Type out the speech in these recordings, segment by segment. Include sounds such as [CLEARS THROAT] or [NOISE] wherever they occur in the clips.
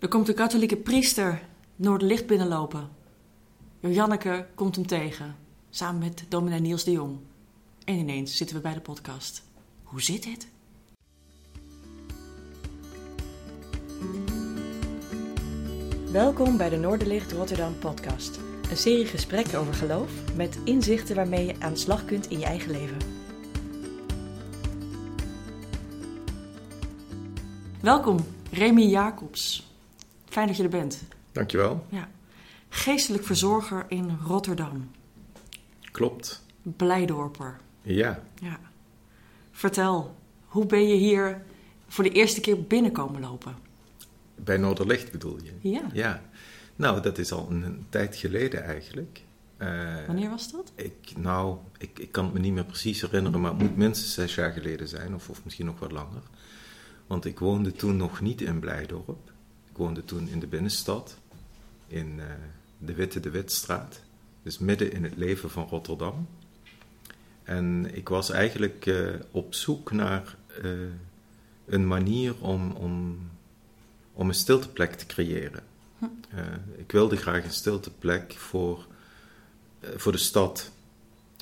Er komt een katholieke priester Noorderlicht binnenlopen. Janneke komt hem tegen, samen met dominee Niels de Jong. En ineens zitten we bij de podcast. Hoe zit dit? Welkom bij de Noorderlicht Rotterdam podcast. Een serie gesprekken over geloof met inzichten waarmee je aan de slag kunt in je eigen leven. Welkom, Remy Jacobs. Fijn dat je er bent. Dankjewel. Ja. Geestelijk verzorger in Rotterdam. Klopt. Blijdorper. Ja. Ja. Vertel, hoe ben je hier voor de eerste keer binnenkomen lopen? Bij Noorderlicht bedoel je? Ja. Ja. Nou, dat is al een, tijd geleden eigenlijk. Uh, Wanneer was dat? Ik, nou, ik, ik kan het me niet meer precies herinneren, maar het moet minstens zes jaar geleden zijn, of, of misschien nog wat langer. Want ik woonde toen nog niet in Blijdorp. Ik woonde toen in de binnenstad, in uh, de Witte de Witstraat. Dus midden in het leven van Rotterdam. En ik was eigenlijk uh, op zoek naar uh, een manier om, om, om een stilteplek te creëren. Hm. ik wilde graag een stilteplek voor, voor de stad,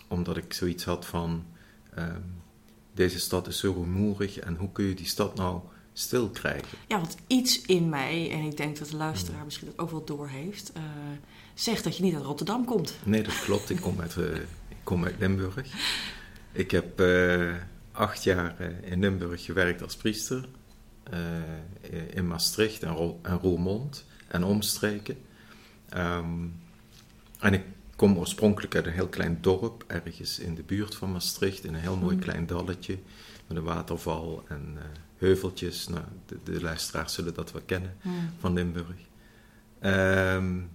omdat ik zoiets had van: ehm, deze stad is zo rumoerig en hoe kun je die stad nou stil krijgen? Ja, want iets in mij, en ik denk dat de luisteraar misschien dat ook wel doorheeft, uh, zegt dat je niet uit Rotterdam komt. Nee, dat klopt. Ik kom uit, uh, ik kom uit Limburg. Ik heb uh, acht jaar in Limburg gewerkt als priester. in Maastricht en, Ro en Roermond en omstreken. Um, en ik kom oorspronkelijk uit een heel klein dorp, ergens in de buurt van Maastricht, in een heel mooi klein dalletje met een waterval en uh, heuveltjes. Nou, de, de, luisteraars zullen dat wel kennen van Limburg. Um,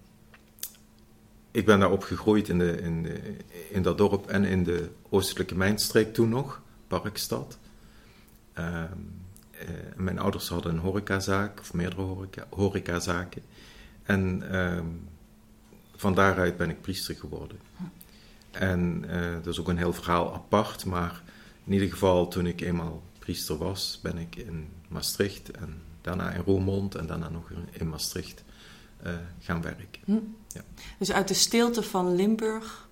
ik ben daar opgegroeid in, de, in, de, in dat dorp en in de oostelijke mijnstreek toen nog, Parkstad. Um, uh, mijn ouders hadden een horecazaak, of meerdere horeca, horecazaken. En um, van daaruit ben ik priester geworden. En uh, dat is ook een heel verhaal apart, maar in ieder geval toen ik eenmaal priester was, ben ik in Maastricht en daarna in Roermond en daarna nog in Maastricht uh, gaan werken. Hm. Ja. Dus uit de stilte van Limburg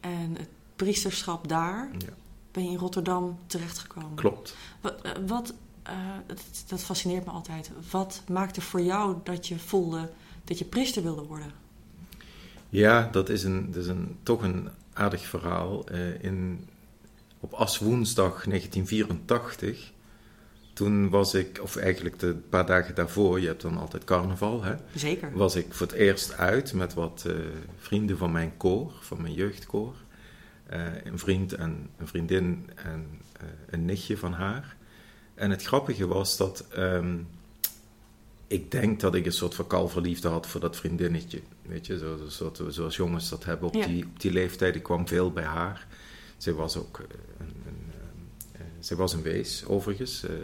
en het priesterschap daar Ja. ben je in Rotterdam terechtgekomen. Klopt. Wat, uh, wat dat, dat fascineert me altijd. Wat maakte voor jou dat je voelde dat je priester wilde worden? Ja, dat is, een, dat is een, toch een aardig verhaal. Uh, in, op Aswoensdag 1984, toen was ik, of eigenlijk de paar dagen daarvoor, je hebt dan altijd carnaval, hè? Zeker. Was ik voor het eerst uit met wat uh, vrienden van mijn koor, van mijn jeugdkoor. Uh, een vriend en een vriendin en een nichtje van haar. En het grappige was dat um, ik denk dat ik een soort van kalverliefde had voor dat vriendinnetje. Weet je, zo, zo, zo, zoals jongens dat hebben op, Ja. die, op die leeftijd. Ik kwam veel bij haar. Zij was ook eh, een, een, eh, eh, zij was een wees, overigens. Eh,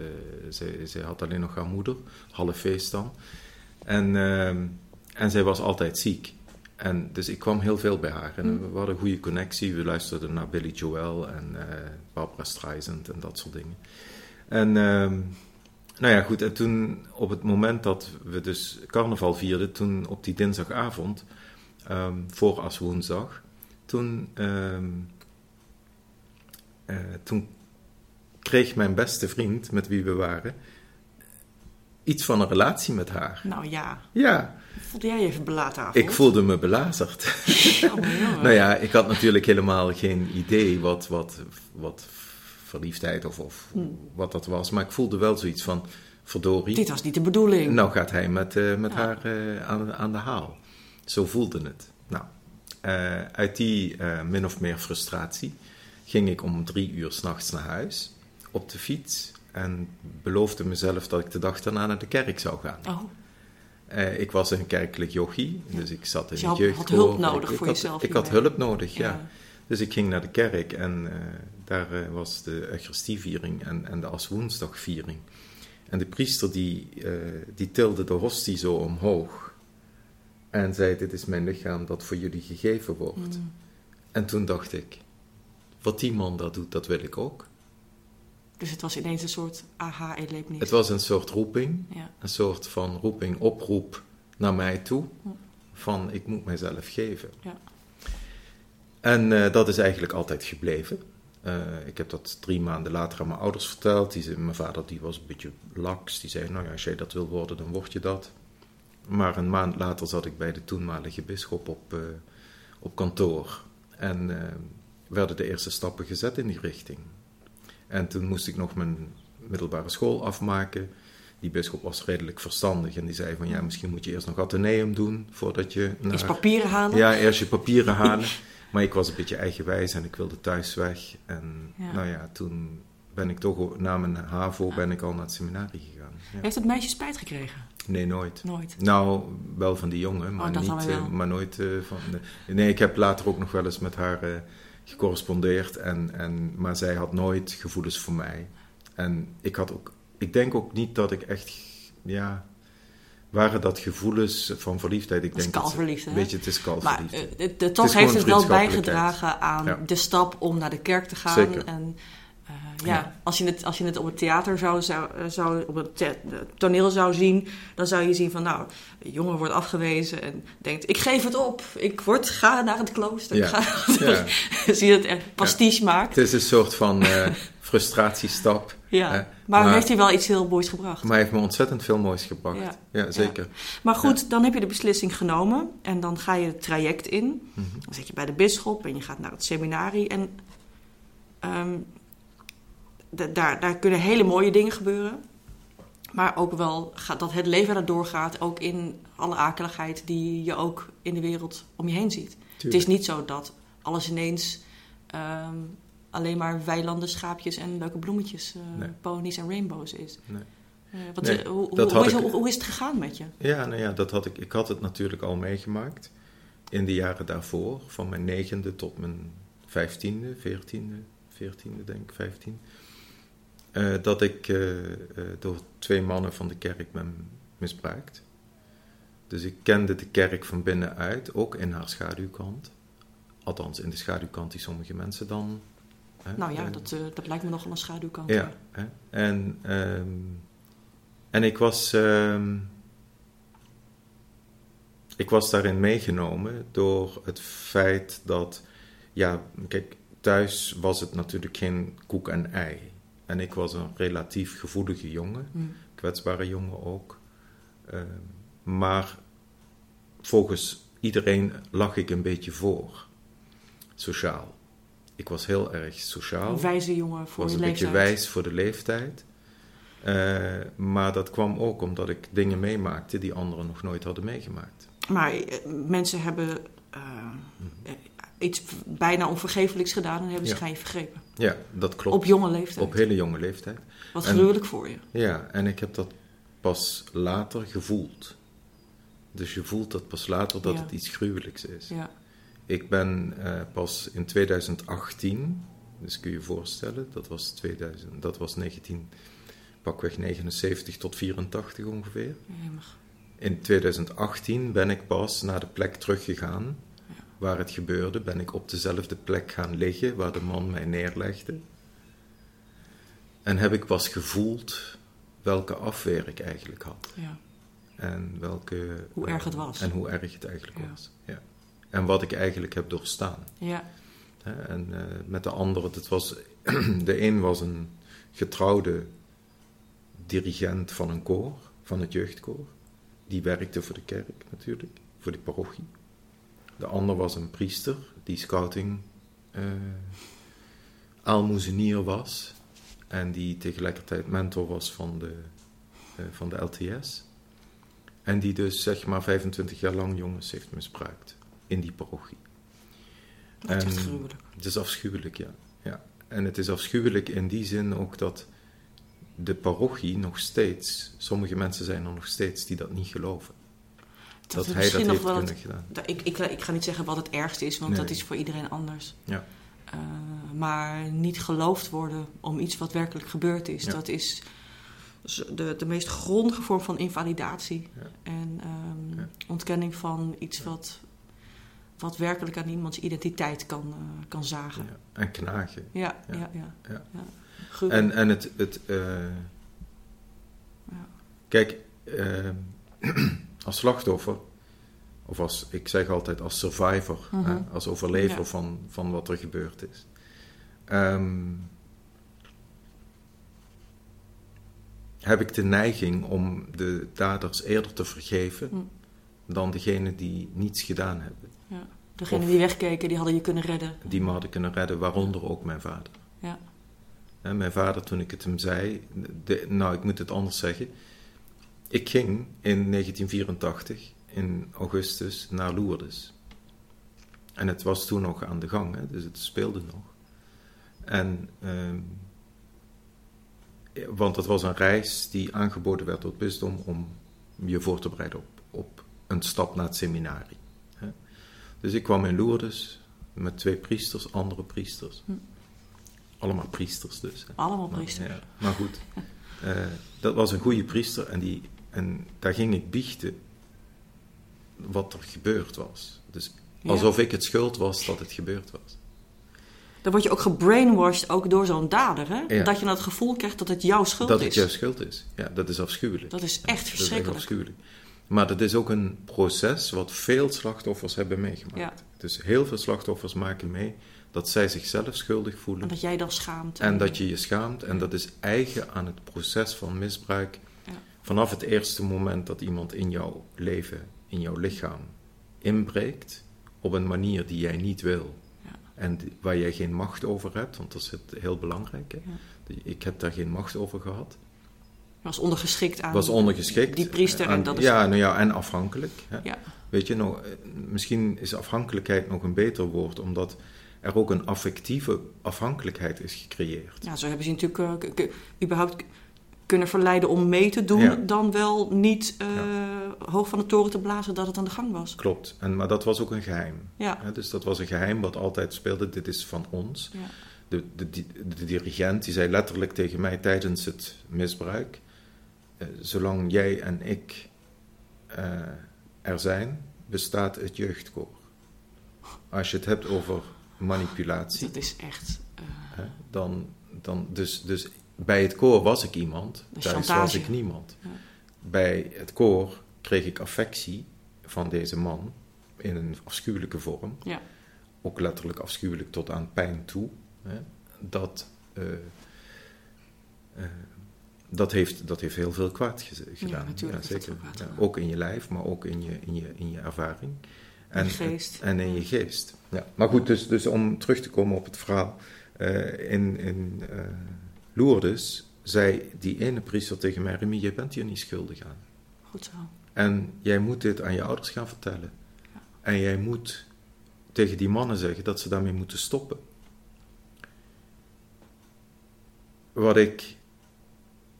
zij, zij had alleen nog haar moeder, half feest dan. En, ehm, en zij was altijd ziek. En dus ik kwam heel veel bij haar. En Hm. we hadden een goede connectie. We luisterden naar Billy Joel en eh, Barbara Streisand en dat soort dingen. En ehm, nou ja, goed. En toen, op het moment dat we dus carnaval vierden, toen op die dinsdagavond, ehm, voor als woensdag, toen, eh, toen kreeg mijn beste vriend, met wie we waren, iets van een relatie met haar. Nou ja, Ja, voelde jij je even belaten ik voelde me belazerd. [LAUGHS] Oh, nou ja, ik had natuurlijk helemaal geen idee wat, wat, wat verliefdheid of, of Hmm. wat dat was. Maar ik voelde wel zoiets van, verdorie. Dit was niet de bedoeling. Nou gaat hij met, eh, met Ja. haar eh, aan, aan de haal. Zo voelde het. Nou, uit die min of meer frustratie ging ik om drie uur s'nachts naar huis op de fiets. En beloofde mezelf dat ik de dag daarna naar de kerk zou gaan. Oh, Eh, ik was een kerkelijk yogi, dus ik zat in Dus je het had- had hulp nodig ik, voor ik jezelf Had, ik had hulp nodig, ja. Dus ik ging naar de kerk en eh, daar eh, was de Eucharistieviering en, en de Aswoensdagviering. En de priester die, die tilde de hostie zo omhoog en zei: Dit is mijn lichaam dat voor jullie gegeven wordt. Mm. En toen dacht ik: Wat die man dat doet, dat wil ik ook. Dus het was ineens een soort aha-erlevenis. Het was een soort roeping, Ja. een soort van roeping, oproep naar mij toe. Hm. Van ik moet mijzelf geven. Ja. En eh, dat is eigenlijk altijd gebleven. Eh, ik heb dat drie maanden later aan mijn ouders verteld. Die, mijn vader die was een beetje laks. Die zei, nou ja, als jij dat wil worden, dan word je dat. Maar een maand later zat ik bij de toenmalige bisschop op, eh, op kantoor. En werden de eerste stappen gezet in die richting. En toen moest ik nog mijn middelbare school afmaken. Die bisschop was redelijk verstandig en die zei van ja, misschien moet je eerst nog ateneum doen voordat je naar... Eens papieren halen. Ja, eerst je [LAUGHS] papieren halen. Maar ik was een beetje eigenwijs en ik wilde thuis weg. En Ja. nou ja, toen ben ik toch na mijn HAVO ben ik al naar het seminarie gegaan. Ja. Heeft het meisje spijt gekregen? Nee, nooit. Nooit. Nou, wel van die jongen, maar, Oh, dan niet, eh, maar nooit eh, van... De... Nee, ik heb later ook nog wel eens met haar eh, gecorrespondeerd. En, en, maar zij had nooit gevoelens voor mij. En ik had ook... Ik denk ook niet dat ik echt... Ja... Waren dat gevoelens van verliefdheid? Ik denk dat- kalverliefde, hè? Weet je, het is Maar kalverliefde. eh, de, heeft het wel bijgedragen aan Ja. de stap om naar de kerk te gaan. Zeker. En eh, ja, Ja. Als, je het, als je het op het theater zou, zou, zou op het toneel zou zien, dan zou je zien van nou, een jongen wordt afgewezen en denkt, ik geef het op, ik word, ga naar het klooster. Ja. Ik ga, Ja. [LAUGHS] Zie je het echt pastiche maakt. Het is een soort van eh, [LAUGHS] frustratiestap. Ja. maar, heeft hij wel iets heel moois gebracht. Maar hij heeft me ontzettend veel moois gebracht. Ja. Ja, zeker. Maar goed, dan heb je de beslissing genomen en dan ga je het traject in. Mhm. Dan zit je bij de bisschop en je gaat naar het seminarie. En ehm, daar, daar kunnen hele mooie dingen gebeuren. Maar ook wel gaat, dat het leven er doorgaat, ook in alle akeligheid die je ook in de wereld om je heen ziet. Het is niet zo dat alles ineens ehm, alleen maar weilanden, schaapjes en leuke bloemetjes, Nee. ponies en rainbows is. Nee. Wat, Nee, hoe, dat hoe, had is, ik- hoe, hoe is het gegaan met je? Ja, nou ja, dat had ik, ik had het natuurlijk al meegemaakt in de jaren daarvoor, van mijn negende tot mijn vijftiende, veertiende, veertiende denk ik, vijftien. Eh, dat ik eh, eh, door twee mannen van de kerk ben misbruikt. Dus ik kende de kerk van binnenuit, ook in haar schaduwkant. Althans, in de schaduwkant die sommige mensen dan... hè, Nou ja, dat, dat lijkt me nogal een schaduwkant. ja, hè? En, ehm, en ik was, ehm, ik was daarin meegenomen door het feit dat, ja, kijk, thuis was het natuurlijk geen koek en ei. En ik was een relatief gevoelige jongen, Hm. kwetsbare jongen ook. Ehm, maar volgens iedereen lag ik een beetje voor, sociaal. Ik was heel erg sociaal Een wijze jongen voor was een leeftijd. beetje wijs voor de leeftijd. Eh, maar dat kwam ook omdat ik dingen meemaakte die anderen nog nooit hadden meegemaakt. Maar eh, mensen hebben eh, eh, iets bijna onvergeeflijks gedaan en hebben Ja. zich aan je vergrepen. Ja, dat klopt. Op jonge leeftijd. Op hele jonge leeftijd. Wat en- gruwelijk voor je. Ja, en ik heb dat pas later gevoeld. Dus je voelt dat pas later dat Ja. het iets gruwelijks is. Ja. Ik ben eh, pas in 2018, dus kun je je voorstellen, dat was, 2000, dat was 19, pakweg 79 tot 84 ongeveer. Jemig. In 2018 ben ik pas naar de plek teruggegaan. Waar het gebeurde. Ben ik op dezelfde plek gaan liggen waar de man mij neerlegde. En heb ik pas gevoeld welke afweer ik eigenlijk had. Ja. En welke, Hoe erg het was. En hoe erg het eigenlijk Ja. was. Ja. En wat ik eigenlijk heb doorstaan. Ja. En eh, met de andere, het was, [CLEARS THROAT] de een was een getrouwde dirigent van een koor, van het jeugdkoor. Die werkte voor de kerk natuurlijk, voor de parochie. De ander was een priester die scouting eh aalmoezenier was. En die tegelijkertijd mentor was van de, eh, van de LTS. En die dus zeg maar 25 jaar lang jongens heeft misbruikt in die parochie. Dat is En- gruwelijk. Het is afschuwelijk, ja. ja. En het is afschuwelijk in die zin ook dat de parochie nog steeds, sommige mensen zijn er nog steeds die dat niet geloven. Dat, is hij dat heeft wel kunnen het- gedaan. Da- Ik, ik, ik ga niet zeggen wat het ergste is, want Nee. dat is voor iedereen anders. Ja. Eh, maar niet geloofd worden om iets wat werkelijk gebeurd is, Ja. dat is de, de meest grondige vorm van invalidatie. Ja. En ehm, Ja. ontkenning van iets wat, wat werkelijk aan iemands identiteit kan, eh, kan zagen. Ja. En knagen. Ja, ja, Ja. En, en het. het eh, Ja. Kijk, eh, [CLEARS THROAT] als slachtoffer, of als, ik zeg altijd als survivor, Mhm. hè, als overlever Ja. van, van wat er gebeurd is. ehm, heb ik de neiging om de daders eerder te vergeven Hm. dan degene die niets gedaan hebben. Ja. Degene Of- die wegkeken, die hadden je kunnen redden. Die me hadden kunnen redden, waaronder ook mijn vader. Ja. Mijn vader, toen ik het hem zei, de- nou, ik moet het anders zeggen. Ik ging in 1984, in augustus, naar Lourdes. En het was toen nog aan de gang, hè, dus het speelde nog. En, ehm, want het was een reis die aangeboden werd door het bisdom om je voor te bereiden op, op een stap naar het seminarie. Hè. Dus ik kwam in Lourdes met twee priesters, andere priesters. Hm. Allemaal priesters dus. hè. Allemaal Maar, priesters. ja, maar goed, eh, dat was een goede priester en, die, en daar ging ik biechten wat er gebeurd was. Dus Ja. alsof ik het schuld was dat het gebeurd was. Dan word je ook gebrainwashed, ook door zo'n dader, hè? Ja. Dat je het gevoel krijgt dat het jouw schuld dat is. het jouw schuld is. Ja, dat is afschuwelijk. Dat is echt Dat is echt verschrikkelijk. afschuwelijk. Maar dat is ook een proces wat veel slachtoffers hebben meegemaakt. Dus heel veel slachtoffers maken mee dat zij zichzelf schuldig voelen. En dat jij dan schaamt. En dat je je schaamt. En dat is eigen aan het proces van misbruik. Vanaf het eerste moment dat iemand in jouw leven, in jouw lichaam, inbreekt. Op een manier die jij niet wil. Ja. En waar jij geen macht over hebt. Want dat is het heel belangrijk. Hè? Ik heb daar geen macht over gehad. was ondergeschikt aan Was ondergeschikt. die priester. En dat is, Ja, nou ja, en afhankelijk. Hè? ja. Weet je, nou, eh, misschien is afhankelijkheid nog een beter woord. Omdat er ook een affectieve afhankelijkheid is gecreëerd. ja, zo hebben ze natuurlijk eh, überhaupt kunnen verleiden om mee te doen. Ja. Dan wel niet eh, hoog van de toren te blazen dat het aan de gang was. Klopt, en, maar dat was ook een geheim. Ja. Dus dat was een geheim wat altijd speelde. Dit is van ons. Ja. De, de, de, de dirigent die zei letterlijk tegen mij tijdens het misbruik: eh, Zolang jij en ik eh, er zijn, bestaat het jeugdkoor. Als je het hebt over manipulatie, Dat is echt. hè, dan, dan dus, dus bij het koor was ik iemand, thuis was ik niemand. Ja. Bij het koor kreeg ik affectie van deze man in een afschuwelijke vorm ja. ook letterlijk afschuwelijk tot aan pijn toe. Hè, dat, eh, eh, dat, heeft, dat heeft heel veel kwaad gedaan. natuurlijk zeker. kwaad Ja, gedaan. ook in je lijf, maar ook in je, in je, in je ervaring. En, je geest. En in je geest. Ja. Maar goed, dus, dus om terug te komen op het verhaal. eh, in in Lourdes zei die ene priester tegen mij: Remy, je bent hier niet schuldig aan. Goed zo. En jij moet dit aan je ouders gaan vertellen. Ja. En jij moet tegen die mannen zeggen dat ze daarmee moeten stoppen. Wat ik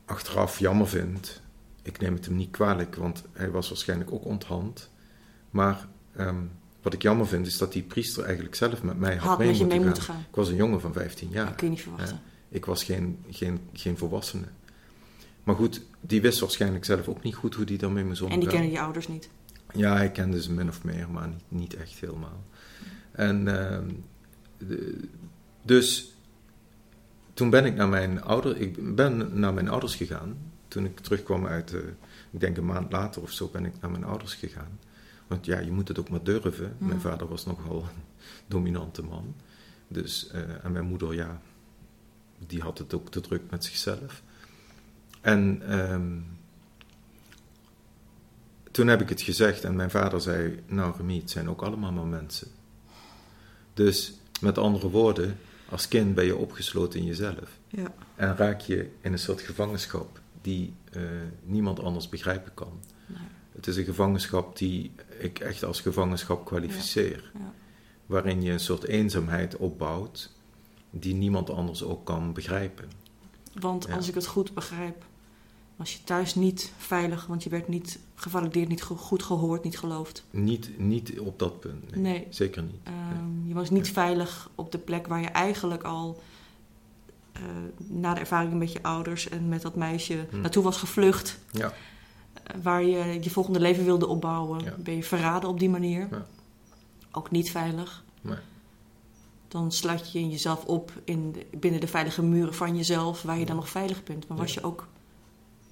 achteraf jammer vind, ik neem het hem niet kwalijk, want hij was waarschijnlijk ook onthand. Maar ehm, wat ik jammer vind, is dat die priester eigenlijk zelf met mij had, Had mee, moeten, mee gaan. moeten gaan. Ik was een jongen van 15 jaar. Dat kun je niet verwachten. Ik was geen, geen, geen volwassene. Maar goed, die wist waarschijnlijk zelf ook niet goed hoe die daarmee moest omgaan. en die kennen je ouders niet. Ja, ik kende ze min of meer, maar niet, niet echt helemaal. En ehm, de- dus toen ben ik naar mijn ouders, ik ben naar mijn ouders gegaan. Toen ik terugkwam uit, ik denk een maand later of zo, ben ik naar mijn ouders gegaan. Want ja, je moet het ook maar durven. Mijn vader was nogal een [LAUGHS] dominante man. Dus, eh, en mijn moeder, ja, die had het ook te druk met zichzelf. En ehm, toen heb ik het gezegd en mijn vader zei: Nou, Remy, het zijn ook allemaal maar mensen. Dus met andere woorden, als kind ben je opgesloten in jezelf. Ja. En raak je in een soort gevangenschap die eh, niemand anders begrijpen kan. Nee. Het is een gevangenschap die ik echt als gevangenschap kwalificeer. Ja. Waarin je een soort eenzaamheid opbouwt die niemand anders ook kan begrijpen. Want Ja. als ik het goed begrijp, was je thuis niet veilig, want je werd niet gevalideerd, niet go- goed gehoord, niet geloofd. Niet, niet op dat punt. Nee, Nee. Zeker niet. Ehm, je was niet Ja. veilig op de plek waar je eigenlijk al eh, na de ervaring met je ouders en met dat meisje Hm. naartoe was gevlucht. Ja. eh, waar je je volgende leven wilde opbouwen. Ja. Ben je verraden op die manier. Ja. Ook niet veilig. Nee. Dan sluit je jezelf op in de- binnen de veilige muren van jezelf, waar je dan nog veilig bent. Maar was je ook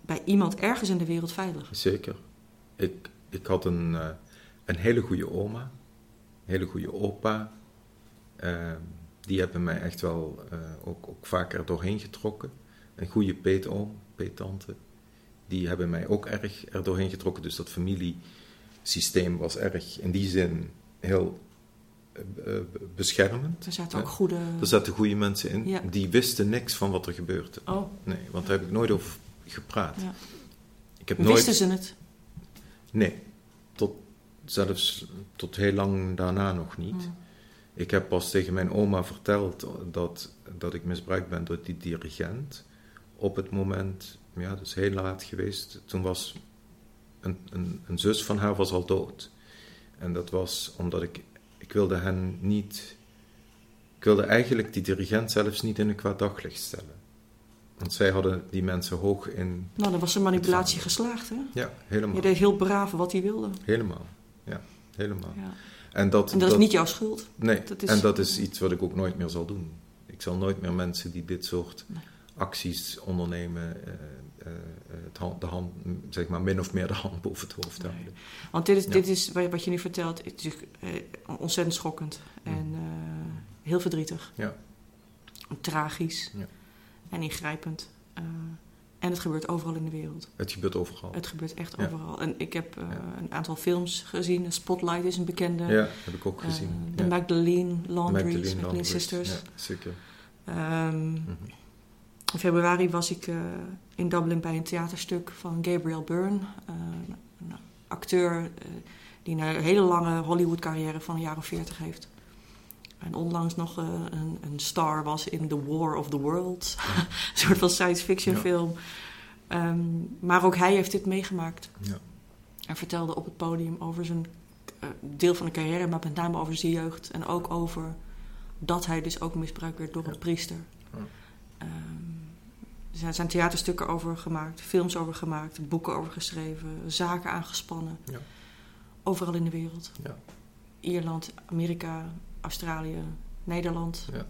bij iemand ergens in de wereld veilig? Zeker. Ik, ik had een, eh, een hele goede oma, een hele goede opa. Eh, die hebben mij echt wel eh, ook, ook vaker doorheen getrokken. Een goede peetoom, peettante. Die hebben mij ook erg er doorheen getrokken. Dus dat familiesysteem was erg in die zin heel beschermend. Er zaten ook goede. Er zaten goede mensen in. Ja. Die wisten niks van wat er gebeurde. Oh, Nee, want daar heb ik nooit over gepraat. Ja. Ik heb nooit... wisten ze het? Nee, tot, zelfs tot heel lang daarna nog niet. Hmm. Ik heb pas tegen mijn oma verteld dat, dat ik misbruikt ben door die dirigent. Op het moment, ja, dat is heel laat geweest. Toen was een, een, een zus van haar was al dood. En dat was omdat ik, ik wilde hen niet, ik wilde eigenlijk die dirigent zelfs niet in een kwaad daglicht stellen. Want zij hadden die mensen hoog in, Nou, dan was de manipulatie geslaagd, hè? ja, helemaal. Je deed heel braaf wat hij wilde. Helemaal, ja, helemaal. Ja. En dat, En dat is niet jouw schuld. Nee, dat is- en dat is iets wat ik ook nooit meer zal doen. Ik zal nooit meer mensen die dit soort Nee. acties ondernemen, eh, hand, de hand, zeg maar min of meer de hand boven het hoofd Nee. houden. Want dit is, Ja. dit is wat je nu vertelt, het is natuurlijk, eh, ontzettend schokkend. En eh, heel verdrietig. Ja. En tragisch. Ja. En ingrijpend. Eh, en het gebeurt overal in de wereld. Het gebeurt overal. Het gebeurt echt Ja. overal. En ik heb eh, Ja. een aantal films gezien. Spotlight is een bekende. ja, heb ik ook Eh, gezien. de ja. Magdalene Laundries, Magdalene Sisters. Ja, zeker. Ehm, Mhm. In februari was ik eh, in Dublin bij een theaterstuk van Gabriel Byrne. eh, een acteur eh, die een hele lange Hollywood-carrière van een jaar of veertig heeft. En onlangs nog een, een star was in The War of the Worlds. [LAUGHS] een soort van science fiction Ja. film. Ehm, maar ook hij heeft dit meegemaakt. Ja. Hij vertelde op het podium over zijn deel van de carrière, maar met name over zijn jeugd. En ook over dat hij dus ook misbruikt werd door een priester. Ja. Er zijn- theaterstukken over gemaakt, films over gemaakt, boeken over geschreven, zaken aangespannen. Ja. Overal in de wereld. Ja. Ierland, Amerika, Australië, Nederland. Ja.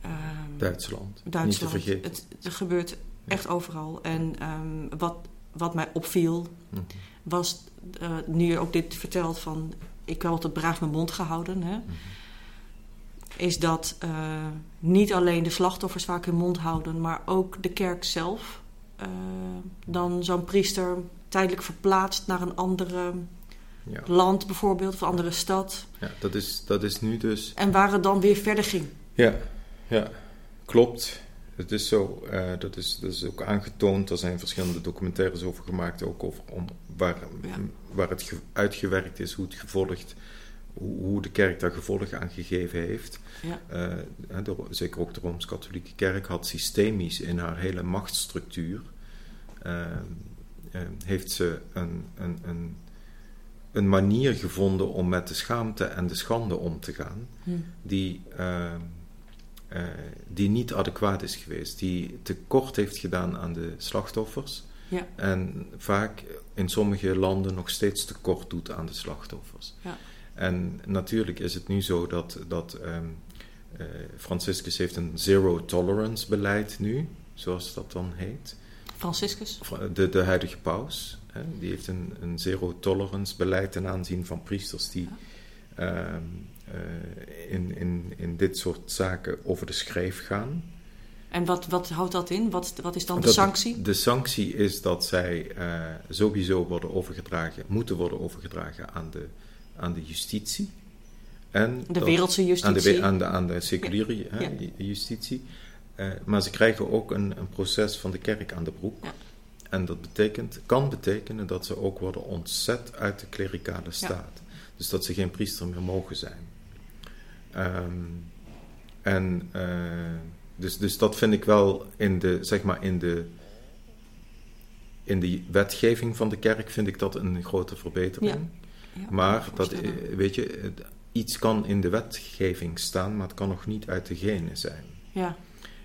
Ehm, Duitsland, Duitsland. niet te vergeten. Het, het gebeurt echt overal. En ehm, wat, wat mij opviel, Mhm. was eh, nu je ook dit vertelt van... ik heb altijd braaf mijn mond gehouden. Hè, Mhm. Is dat eh, niet alleen de slachtoffers vaak hun mond houden... maar ook de kerk zelf. eh, dan zo'n priester tijdelijk verplaatst naar een andere Ja. land bijvoorbeeld... of een andere stad. ja, dat is, dat is nu dus En waar het dan weer verder ging. Ja, ja, klopt. Het is zo, eh, dat, is, dat is ook aangetoond. Er zijn verschillende documentaires over gemaakt, ook over om, waar, Ja. waar het ge- uitgewerkt is, hoe het gevolgd, hoe, de kerk daar gevolg aan gegeven heeft. Ja. Eh, de, zeker ook de Rooms-Katholieke Kerk had systemisch in haar hele machtsstructuur, eh, eh, heeft ze een, een, een, een manier gevonden om met de schaamte en de schande om te gaan Hm. die, die niet adequaat is geweest, die tekort heeft gedaan aan de slachtoffers Ja. en vaak in sommige landen nog steeds tekort doet aan de slachtoffers. Ja. En natuurlijk is het nu zo dat, dat ehm, eh, Franciscus heeft een zero tolerance beleid nu, zoals dat dan heet. Franciscus. De, de huidige paus, hè, die heeft een, een zero tolerance beleid ten aanzien van priesters die ehm, eh, in, in, in dit soort zaken over de schreef gaan. En wat, wat houdt dat in? Wat, wat is dan de sanctie? De sanctie is dat zij eh, sowieso worden overgedragen, moeten worden overgedragen aan de, aan de justitie. En De wereldse aan de, justitie. aan de, aan de seculiere hè, Ja. justitie. Eh, maar ze krijgen ook een, een proces van de kerk aan de broek. Ja. En dat betekent, kan betekenen dat ze ook worden ontzet uit de klerikale staat. Dus dat ze geen priester meer mogen zijn. Ehm, en eh, dus, dus dat vind ik wel in de, zeg maar in de, in de wetgeving van de kerk vind ik dat een grote verbetering. Ja. Maar dat, eh, weet je, het- iets kan in de wetgeving staan, maar het kan nog niet uit de genen zijn. Ja.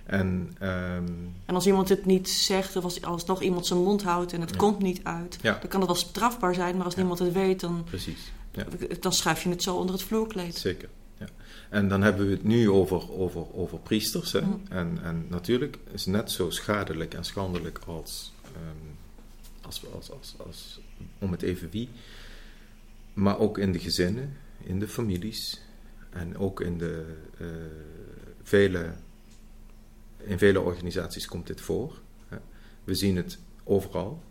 En ehm, En als iemand het niet zegt, of als, als nog iemand zijn mond houdt en het Ja. komt niet uit, Ja. dan kan het wel strafbaar zijn, maar als niemand het weet, dan, precies, ja, dan schuif je het zo onder het vloerkleed. zeker. ja. En dan hebben we het nu over, over, over priesters. Hè? Mm. En, en natuurlijk is het net zo schadelijk en schandelijk als, ehm, als, als, als, als om het even wie. Maar ook in de gezinnen, in de families en ook in de eh, vele, in vele organisaties komt dit voor. We zien het overal,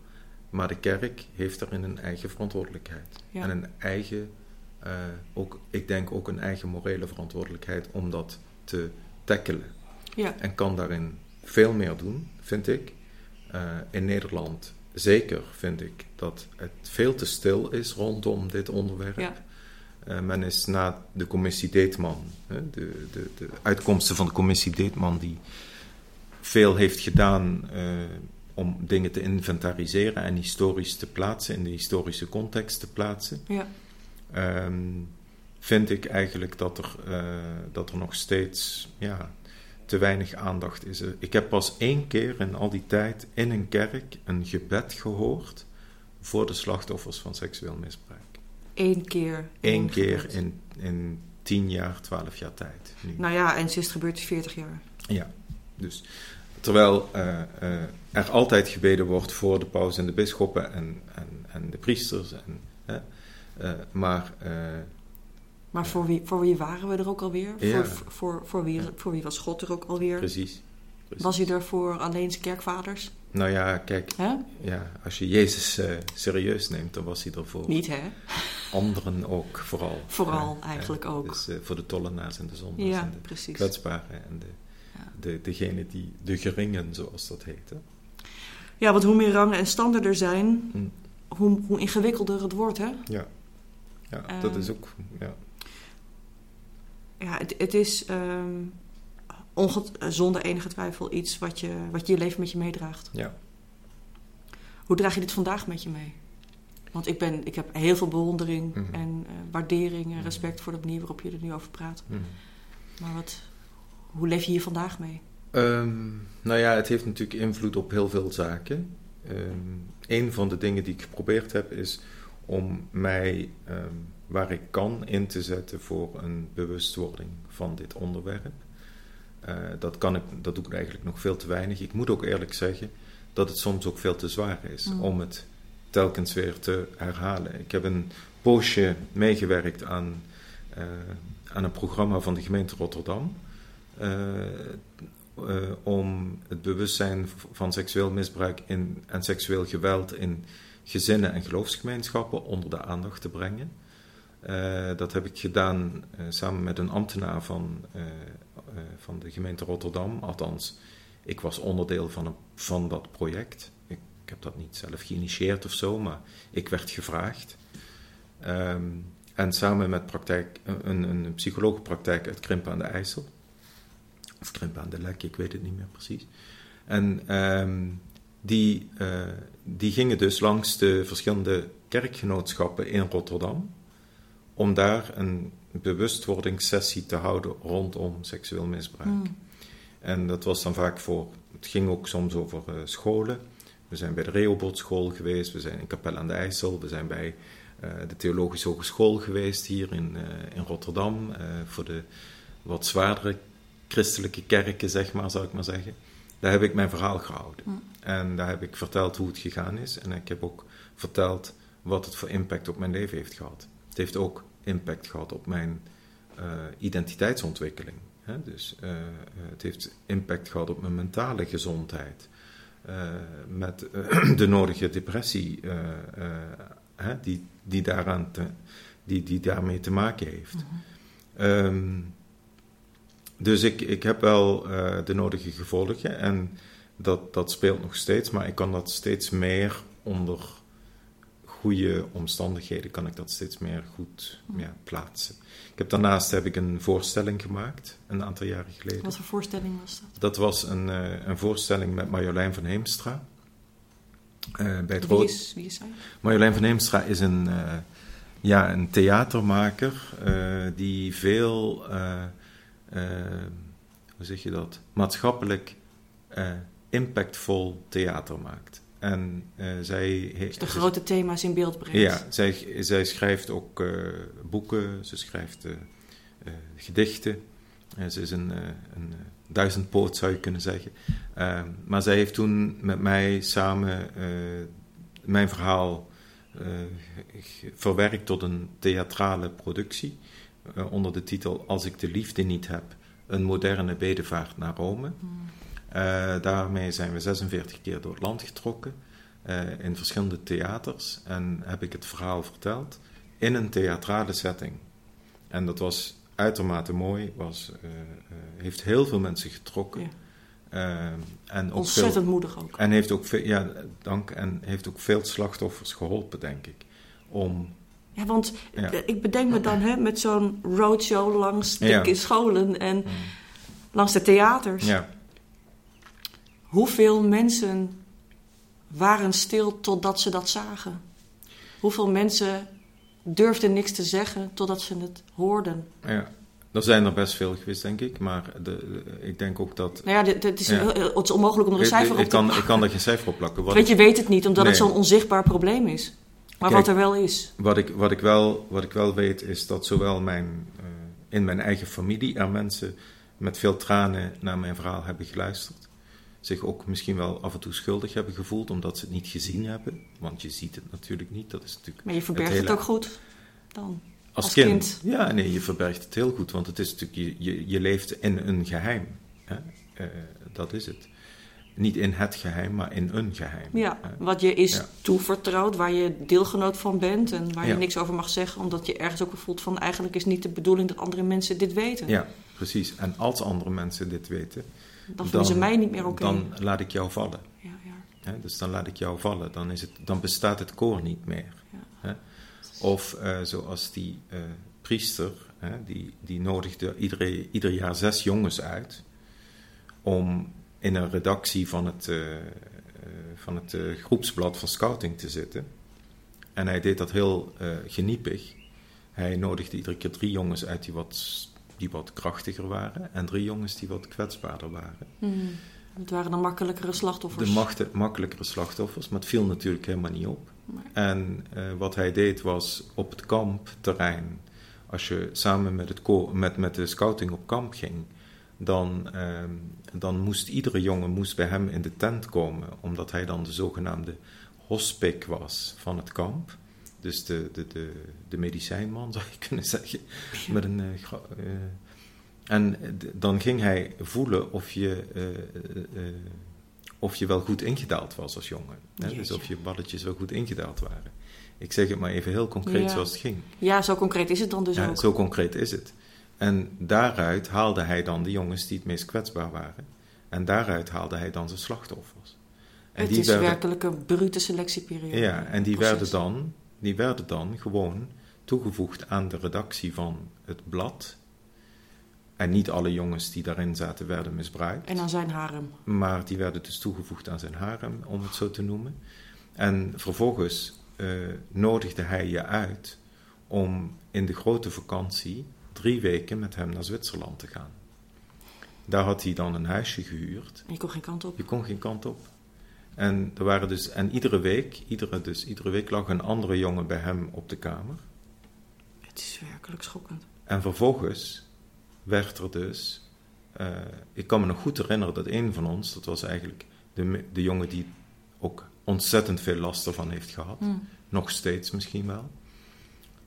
maar de kerk heeft daarin een eigen verantwoordelijkheid. Ja. En een eigen, eh, ook, ik denk ook een eigen morele verantwoordelijkheid om dat te tackelen. Ja, En kan daarin veel meer doen, vind ik. Eh, in Nederland zeker vind ik dat het veel te stil is rondom dit onderwerp. ja, Eh, men is na de commissie Deetman, hè, de, de, de uitkomsten van de commissie Deetman, die veel heeft gedaan eh, om dingen te inventariseren en historisch te plaatsen, in de historische context te plaatsen, ja. ehm, vind ik eigenlijk dat er, eh, dat er nog steeds ja, te weinig aandacht is. Ik heb pas één keer in al die tijd in een kerk een gebed gehoord voor de slachtoffers van seksueel misbruik. Eén keer. Eén keer gebed. in, in 10 jaar, 12 jaar tijd. Nu. Nou ja, en sinds het gebeurt is 40 jaar. Ja, dus terwijl eh, eh, er altijd gebeden wordt voor de paus en de bisschoppen en, en, en de priesters. En, hè, eh, maar Maar voor wie, voor wie waren we er ook alweer? Ja. Voor, voor, voor, wie, voor wie was God er ook alweer? precies, precies. Was hij er voor alleen zijn kerkvaders? Nou ja, kijk, ja, als je Jezus eh, serieus neemt, dan was hij er voor Niet, hè? anderen ook vooral. Vooral Ja, eigenlijk ja. ook. Dus eh, voor de tollenaars en de zondaars Ja, en de precies. kwetsbaren en de, de, degene die, de geringen, zoals dat heet. Hè? Ja, want hoe meer rangen en standen er zijn, Hm. hoe, hoe ingewikkelder het wordt, hè? Ja, ja dat Ehm, is ook. Ja. Ja, het, het is ehm, zonder enige twijfel iets wat je, wat je je leven met je meedraagt. Ja. Hoe draag je dit vandaag met je mee? Want ik, ben, ik heb heel veel bewondering Mhm. en eh, waardering en Mhm. respect voor de manier waarop je er nu over praat. Mhm. Maar wat, hoe leef je hier vandaag mee? Ehm, nou ja, het heeft natuurlijk invloed op heel veel zaken. Ehm een van de dingen die ik geprobeerd heb is om mij, waar ik kan, in te zetten voor een bewustwording van dit onderwerp. Eh, dat, kan ik, dat doe ik eigenlijk nog veel te weinig. Ik moet ook eerlijk zeggen dat het soms ook veel te zwaar is Mm. om het telkens weer te herhalen. Ik heb een poosje meegewerkt aan, eh, aan een programma van de gemeente Rotterdam. eh, om het bewustzijn van seksueel misbruik in, en seksueel geweld in gezinnen en geloofsgemeenschappen onder de aandacht te brengen. Eh, dat heb ik gedaan eh, samen met een ambtenaar van, eh, van de gemeente Rotterdam. Althans, ik was onderdeel van, een, van dat project. Ik, heb dat niet zelf geïnitieerd of zo, maar ik werd gevraagd. Ehm, en samen met praktijk, een, een psychologenpraktijk uit Krimpen aan de IJssel. Of Krimpen aan de Lek, ik weet het niet meer precies. En ehm, die, die gingen dus langs de verschillende kerkgenootschappen in Rotterdam. Om daar een bewustwordingssessie te houden rondom seksueel misbruik. Mm. En dat was dan vaak voor, het ging ook soms over eh, scholen. We zijn bij de Rehoboth school geweest, we zijn in Capelle aan de IJssel, we zijn bij eh, de Theologische Hogeschool geweest hier in, eh, in Rotterdam. voor de wat zwaardere christelijke kerken, zeg maar, zou ik maar zeggen. Daar heb ik mijn verhaal gehouden. Mm. En daar heb ik verteld hoe het gegaan is. En ik heb ook verteld wat het voor impact op mijn leven heeft gehad. Het heeft ook impact gehad op mijn eh, identiteitsontwikkeling. Hè? Dus eh, eh, het heeft impact gehad op mijn mentale gezondheid. Met [CLEARS THROAT] de nodige depressie hè? Die, die, daaraan te, die, die daarmee te maken heeft. Mhm. Ehm, dus ik, ik heb wel de nodige gevolgen en dat, dat speelt nog steeds, maar ik kan dat steeds meer onder goede omstandigheden, kan ik dat steeds meer goed ja, plaatsen. Ik heb, daarnaast heb ik een voorstelling gemaakt, een aantal jaren geleden. Wat voor voorstelling was dat? Dat was een, eh, een voorstelling met Marjolein van Heemstra. Eh, bij het Wie is, wie is zij? Marjolein van Heemstra is een, eh, ja, een theatermaker die veel, hoe zeg je dat, maatschappelijk impactvol theater maakt. En eh, zij Dus heeft. de grote thema's in beeld brengt. Ja, zij, zij schrijft ook eh, boeken, ze schrijft eh, gedichten. ze is een, een duizendpoot, zou je kunnen zeggen. Ehm, maar zij heeft toen met mij samen mijn verhaal verwerkt tot een theatrale productie. onder de titel Als ik de liefde niet heb, een moderne bedevaart naar Rome. Hmm. Daarmee zijn we 46 keer door het land getrokken. Eh, in verschillende theaters en heb ik het verhaal verteld in een theatrale setting. En dat was uitermate mooi, was, uh, heeft heel veel mensen getrokken. Ja. en ook Ontzettend moedig ook. En heeft ook, veel, ja, dank, en heeft ook veel slachtoffers geholpen, denk ik. Om ja, want ik bedenk me dan hè, met zo'n roadshow langs de ja. scholen en mm. langs de theaters. Ja. Hoeveel mensen waren stil totdat ze dat zagen. Hoeveel mensen durfden niks te zeggen totdat ze het hoorden. Ja, er zijn er best veel geweest, denk ik. Maar de, ik denk ook dat... Nou ja, het, is, het is onmogelijk om er een cijfer op te plakken. Ik kan er geen cijfer op plakken. Want je weet het niet, omdat het zo'n onzichtbaar probleem is. Maar wat er wel is. Wat ik, wat, ik wel, wat ik wel weet, is dat zowel mijn, uh, in mijn eigen familie er mensen met veel tranen naar mijn verhaal hebben geluisterd zich ook misschien wel af en toe schuldig hebben gevoeld omdat ze het niet gezien hebben. Want je ziet het natuurlijk niet. Dat is natuurlijk maar je verbergt het, ook goed dan? Als, kind. Ja, nee, je verbergt het heel goed. Want het is natuurlijk, je, je, je leeft in een geheim. Hè? Uh, dat is het. Niet in het geheim, maar in een geheim. Ja, wat je is toevertrouwd, waar je deelgenoot van bent en waar je niks over mag zeggen, omdat je ergens ook voelt van eigenlijk is niet de bedoeling dat andere mensen dit weten. Ja, precies. En als andere mensen dit weten, dan vinden ze mij niet meer oké. Dan laat ik jou vallen. Ja, ja. dus dan laat ik jou vallen. Dan, is het, dan bestaat het koor niet meer. Ja. Of uh, zoals die uh, priester, die, die nodigde iedere, ieder jaar zes jongens uit om in een redactie van het, uh, van het groepsblad van scouting te zitten. En hij deed dat heel geniepig. Hij nodigde iedere keer drie jongens uit die wat die wat krachtiger waren en drie jongens die wat kwetsbaarder waren. Hmm. Het waren dan makkelijkere slachtoffers? De machte, makkelijkere slachtoffers, maar het viel natuurlijk helemaal niet op. En uh, wat hij deed was op het kampterrein, als je samen met, het met, met de scouting op kamp ging, dan, uh, dan moest iedere jongen moest bij hem in de tent komen, omdat hij dan de zogenaamde hospik was van het kamp. Dus de, de, de, de medicijnman, [LAUGHS] zou je kunnen zeggen. Met een, uh, uh, en dan ging hij voelen of je, uh, of je wel goed ingedaald was als jongen. Hè? Dus of je balletjes wel goed ingedaald waren. Ik zeg het maar even heel concreet zoals het ging. Ja, zo concreet is het dan dus ja, ook. Zo concreet is het. En daaruit haalde hij dan de jongens die het meest kwetsbaar waren. En daaruit haalde hij dan zijn slachtoffers. En het die is werden, werkelijk een brute selectieperiode. Ja, en die werden dan die werden dan gewoon toegevoegd aan de redactie van het blad. En niet alle jongens die daarin zaten werden misbruikt. En aan zijn harem. Maar die werden dus toegevoegd aan zijn harem, om het zo te noemen. En vervolgens uh, nodigde hij je uit om in de grote vakantie drie weken met hem naar Zwitserland te gaan. Daar had hij dan een huisje gehuurd. En je kon geen kant op. Je kon geen kant op. En, er waren dus, en iedere week, iedere, dus, iedere week lag een andere jongen bij hem op de kamer. Het is werkelijk schokkend. En vervolgens werd er dus. Uh, ik kan me nog goed herinneren dat een van ons, dat was eigenlijk de, de jongen die ook ontzettend veel last ervan heeft gehad, hmm. nog steeds misschien wel.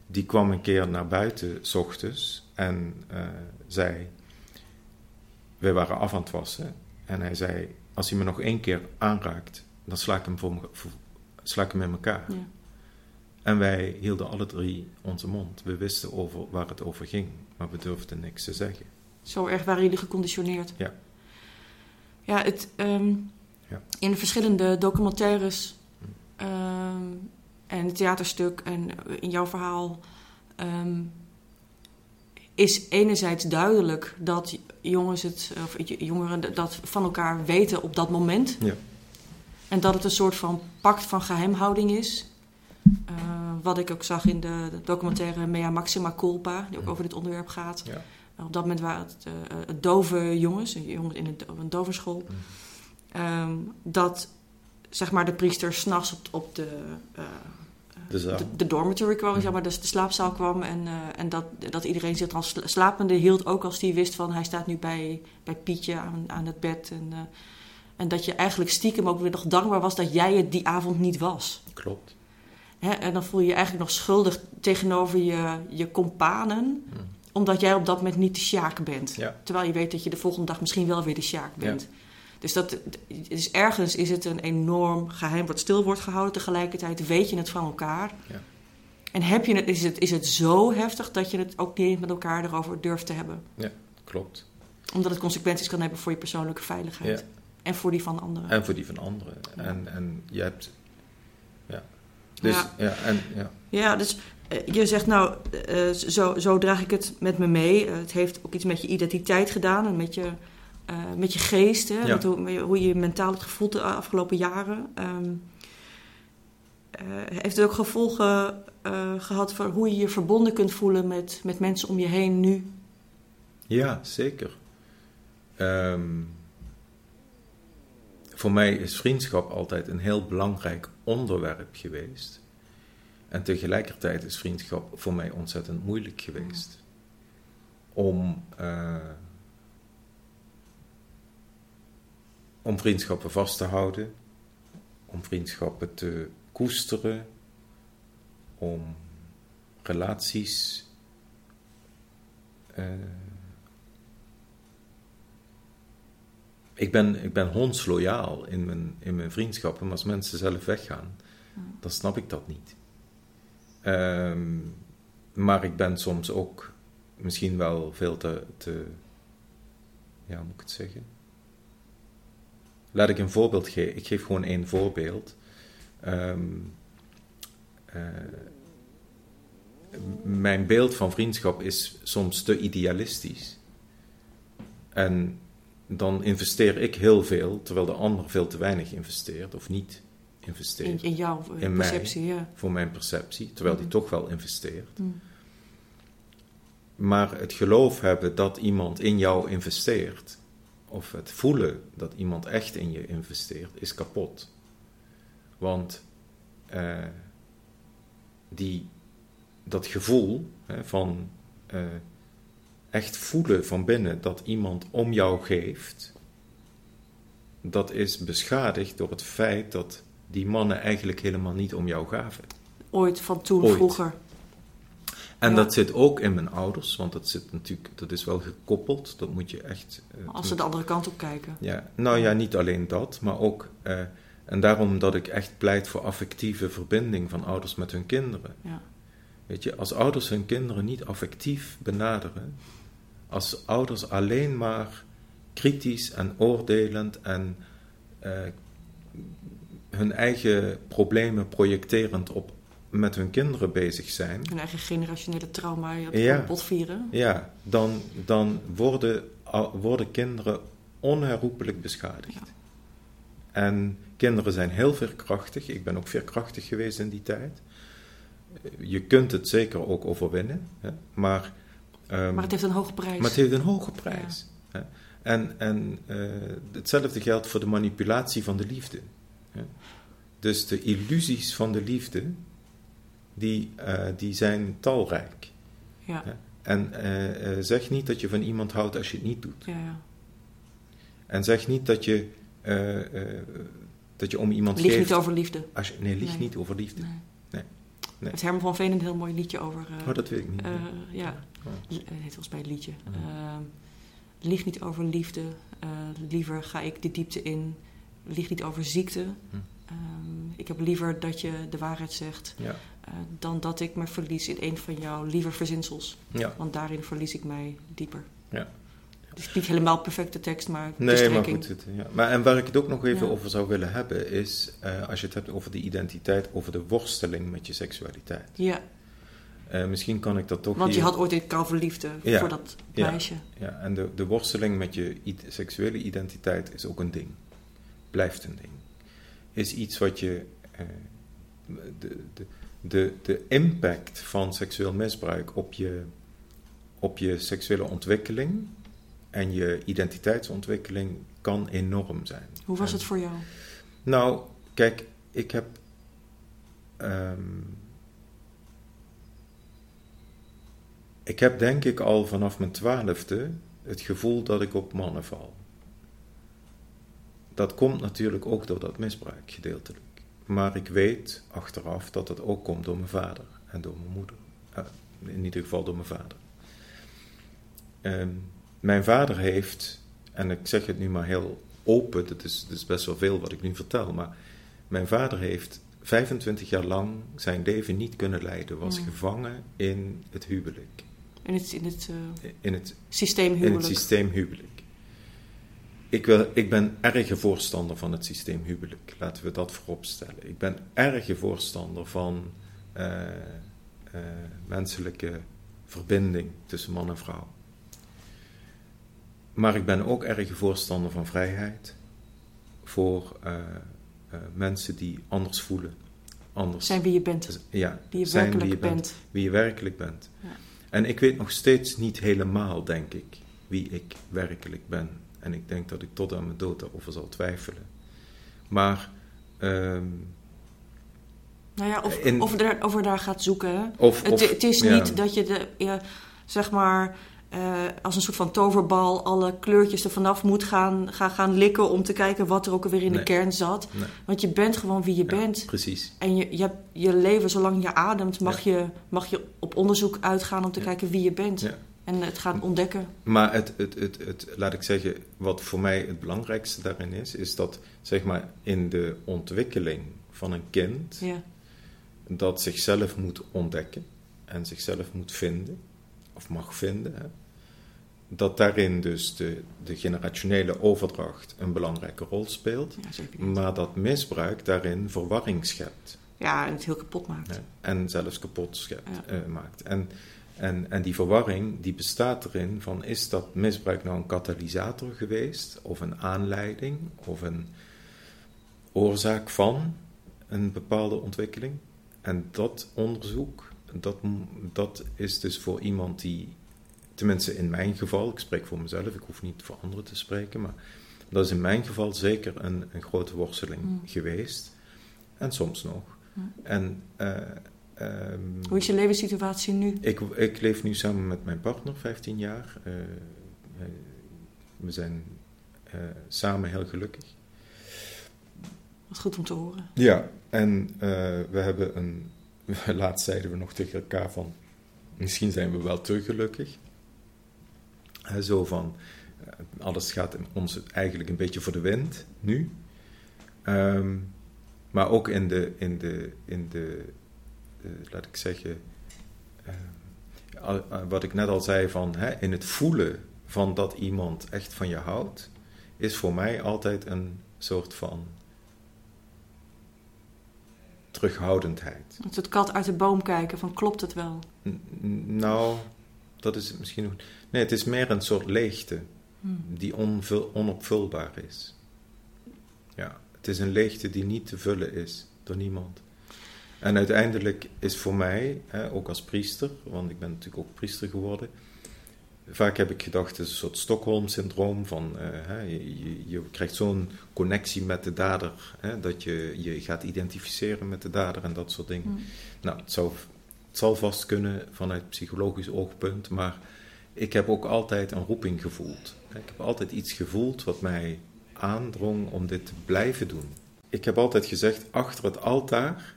Die kwam een keer naar buiten, s ochtends, en uh, zei: Wij waren af aan het wassen. En hij zei: als hij me nog één keer aanraakt, dan sla ik hem, voor, sla ik hem in elkaar. Ja. En wij hielden alle drie onze mond. We wisten over waar het over ging, maar we durfden niks te zeggen. Zo erg waren jullie geconditioneerd? Ja. Ja, het, ehm, ja. in verschillende documentaires um, en theaterstuk en in jouw verhaal ehm, is enerzijds duidelijk dat jongens het, of jongeren dat van elkaar weten op dat moment. Ja. En dat het een soort van pact van geheimhouding is. Uh, wat ik ook zag in de, documentaire Mea Maxima Culpa, die ook over dit onderwerp gaat. Ja. op dat moment waren het uh, dove jongens, jongens in een, een dovenschool. Um, dat zeg maar de priester s'nachts op, op de uh, De zaal. de, de dormitory kwam, zeg maar, dus de slaapzaal kwam. En, eh, en dat, dat iedereen zich dan sla- slapende hield, ook als die wist van hij staat nu bij, bij Pietje aan, aan het bed. En, eh, en dat je eigenlijk stiekem ook weer nog dankbaar was dat jij het die avond niet was. Klopt. Hè? En dan voel je je eigenlijk nog schuldig tegenover je, je companen, Hm. omdat jij op dat moment niet de sjaak bent. Ja. Terwijl je weet dat je de volgende dag misschien wel weer de sjaak bent. Dus dat, dus ergens is het een enorm geheim wat stil wordt gehouden. Tegelijkertijd weet je het van elkaar. Ja. En heb je het, is, het, is het zo heftig dat je het ook niet eens met elkaar erover durft te hebben. Klopt. Omdat het consequenties kan hebben voor je persoonlijke veiligheid. Ja. En voor die van anderen. En voor die van anderen. En, en je hebt. Ja. Dus Ja. ja, en ja. Ja, dus eh, je zegt nou, eh, zo, zo draag ik het met me mee. Eh, het heeft ook iets met je identiteit gedaan en met je, eh, met je geest. Hè? Ja. Met hoe, hoe je je mentaal hebt gevoeld de afgelopen jaren. Ehm, eh, heeft het ook gevolgen eh, gehad voor hoe je je verbonden kunt voelen met, met mensen om je heen nu? Ja, zeker. Ehm, voor mij is vriendschap altijd een heel belangrijk onderwerp geweest. En tegelijkertijd is vriendschap voor mij ontzettend moeilijk geweest. Om, om vriendschappen vast te houden, om vriendschappen te koesteren, om relaties eh, ik ben, ik ben hondsloyaal in mijn, in mijn vriendschappen, maar als mensen zelf weggaan, dan snap ik dat niet. Ehm, maar ik ben soms ook misschien wel veel te, te. Ja, hoe moet ik het zeggen? Laat ik een voorbeeld geven. Ik geef gewoon één voorbeeld. Ehm, eh, mijn beeld van vriendschap is soms te idealistisch. En dan investeer ik heel veel, terwijl de ander veel te weinig investeert of niet In, investeert in jouw mij. perceptie, ja. voor mijn perceptie, terwijl die Mhm. toch wel investeert. Mm. Maar het geloof hebben dat iemand in jou investeert, of het voelen dat iemand echt in je investeert, is kapot. Want eh, die, dat gevoel hè, van eh, echt voelen van binnen dat iemand om jou geeft, dat is beschadigd door het feit dat die mannen eigenlijk helemaal niet om jou gaven. Ooit van toen, Ooit. vroeger. En Ja. dat zit ook in mijn ouders, want dat zit natuurlijk, dat is wel gekoppeld. Dat moet je echt. eh, Als ze de andere kant op kijken. Ja, nou ja, niet alleen dat, maar ook. eh, en daarom dat ik echt pleit voor affectieve verbinding van ouders met hun kinderen. Ja. Weet je, als ouders hun kinderen niet affectief benaderen, als ouders alleen maar kritisch en oordelend en eh, hun eigen problemen projecterend op met hun kinderen bezig zijn, Hun eigen generationele trauma Ja. ja. vieren. ja, dan, dan worden, worden kinderen onherroepelijk beschadigd. Ja. En kinderen zijn heel veerkrachtig. Ik ben ook veerkrachtig geweest in die tijd. Je kunt het zeker ook overwinnen, hè? maar, ehm, Maar het heeft een hoge prijs. maar het heeft een hoge prijs. Hè? En, en eh, hetzelfde geldt voor de manipulatie van de liefde. Hè? Dus de illusies van de liefde, die, eh, die zijn talrijk. ja. En eh, eh, zeg niet dat je van iemand houdt als je het niet doet. Ja, ja. En zeg niet dat je, dat je om iemand Lieg geeft. niet over liefde. Als je, nee, lieg Nee. niet over liefde. Nee. Nee. Nee. Heeft Herman van Veen een heel mooi liedje over. Oh, dat weet ik niet. ja, het heet volgens mij het liedje. Ehm, lieg niet over liefde. liever ga ik de diepte in. Lieg niet over ziekte. Hm. Ehm, ik heb liever dat je de waarheid zegt. Ja. Eh, dan dat ik me verlies in een van jouw lieve verzinsels. Ja. Want daarin verlies ik mij dieper. Ja. Dus niet helemaal perfecte tekst, maar Nee, maar goed. Het, ja. maar, en waar ik het ook nog even Ja. over zou willen hebben, is eh, als je het hebt over de identiteit, over de worsteling met je seksualiteit. Ja, Eh, misschien kan ik dat toch want je hier- had ooit een Ja. voor dat meisje. Ja, en de, de worsteling met je seksuele identiteit is ook een ding. Blijft een ding. Is iets wat je. de, de, de, de impact van seksueel misbruik op je, op je seksuele ontwikkeling en je identiteitsontwikkeling kan enorm zijn. Hoe was het voor jou? Nou, kijk, ik heb. Ehm, ik heb denk ik al vanaf mijn twaalfde het gevoel dat ik op mannen val. Dat komt natuurlijk ook door dat misbruik gedeeltelijk. Maar ik weet achteraf dat het ook komt door mijn vader en door mijn moeder. Uh, in ieder geval door mijn vader. Uh, mijn vader heeft, en ik zeg het nu maar heel open, dat is, dat is best wel veel wat ik nu vertel, maar mijn vader heeft 25 jaar lang zijn leven niet kunnen leiden, was gevangen in het huwelijk. In het, in het, uh, in het systeemhuwelijk. In het systeemhuwelijk. Ik, wil, ik ben erge voorstander van het systeemhuwelijk. Laten we dat vooropstellen. Ik ben erge voorstander van uh, uh, menselijke verbinding tussen man en vrouw. Maar ik ben ook erg voorstander van vrijheid voor uh, uh, mensen die anders voelen. Anders. Zijn wie je bent. Ja, wie je zijn werkelijk wie je bent. Wie je werkelijk bent. Ja. En ik weet nog steeds niet helemaal, denk ik, wie ik werkelijk ben. En ik denk dat ik tot aan mijn dood daarover zal twijfelen. Maar. Um, nou ja, of, in, of, er, of er daar gaat zoeken. Of, het, of, het is ja. niet dat je de, zeg maar, uh, als een soort van toverbal alle kleurtjes er vanaf moet gaan, gaan, gaan likken om te kijken wat er ook alweer in Nee. de kern zat. Nee. Want je bent gewoon wie je Ja, bent. Precies. En je, je, hebt je leven, zolang je ademt, mag, Ja. je, mag je op onderzoek uitgaan om te Ja. kijken wie je bent. En het gaan ontdekken. Maar het, het, het, het, laat ik zeggen, wat voor mij het belangrijkste daarin is, is dat zeg maar in de ontwikkeling van een kind Ja. dat zichzelf moet ontdekken en zichzelf moet vinden, of mag vinden, hè, dat daarin dus de, de generationele overdracht een belangrijke rol speelt, Ja, maar dat misbruik daarin verwarring schept ja, en het heel kapot maakt. en zelfs kapot schept, eh, maakt. En, en, en die verwarring die bestaat erin van is dat misbruik nou een katalysator geweest of een aanleiding of een oorzaak van een bepaalde ontwikkeling. En dat onderzoek, dat, dat is dus voor iemand die, tenminste in mijn geval, ik spreek voor mezelf, ik hoef niet voor anderen te spreken, maar dat is in mijn geval zeker een, een grote worsteling Mm. geweest. En soms nog. Mm. En eh, ehm, Hoe is je levenssituatie nu? ik, ik leef nu samen met mijn partner 15 jaar. Eh, eh, we zijn eh, samen heel gelukkig. Wat goed om te horen. Ja, en we hebben een. [LAUGHS] Laatst zeiden we nog tegen elkaar van. Misschien zijn we wel te gelukkig. Zo van. alles gaat ons eigenlijk een beetje voor de wind nu. Ehm, maar ook in de. In de, in de laat ik zeggen. eh, eh, wat ik net al zei van. Hè, in het voelen van dat iemand echt van je houdt. Is voor mij altijd een soort van terughoudendheid. Het soort kat uit de boom kijken van klopt het wel? N- nou, dat is het misschien nog. Nee, het is meer een soort leegte Hmm. die onopvulbaar is. Ja, het is een leegte die niet te vullen is door niemand. En uiteindelijk is voor mij, hè, ook als priester, want ik ben natuurlijk ook priester geworden. Vaak heb ik gedacht, het is een soort Stockholm-syndroom van eh, hè, je, je, krijgt zo'n connectie met de dader, hè, dat je je gaat identificeren met de dader en dat soort dingen. Hmm. Nou, het, zou, het zal vast kunnen vanuit psychologisch oogpunt, maar ik heb ook altijd een roeping gevoeld. Ik heb altijd iets gevoeld wat mij aandrong om dit te blijven doen. Ik heb altijd gezegd, achter het altaar,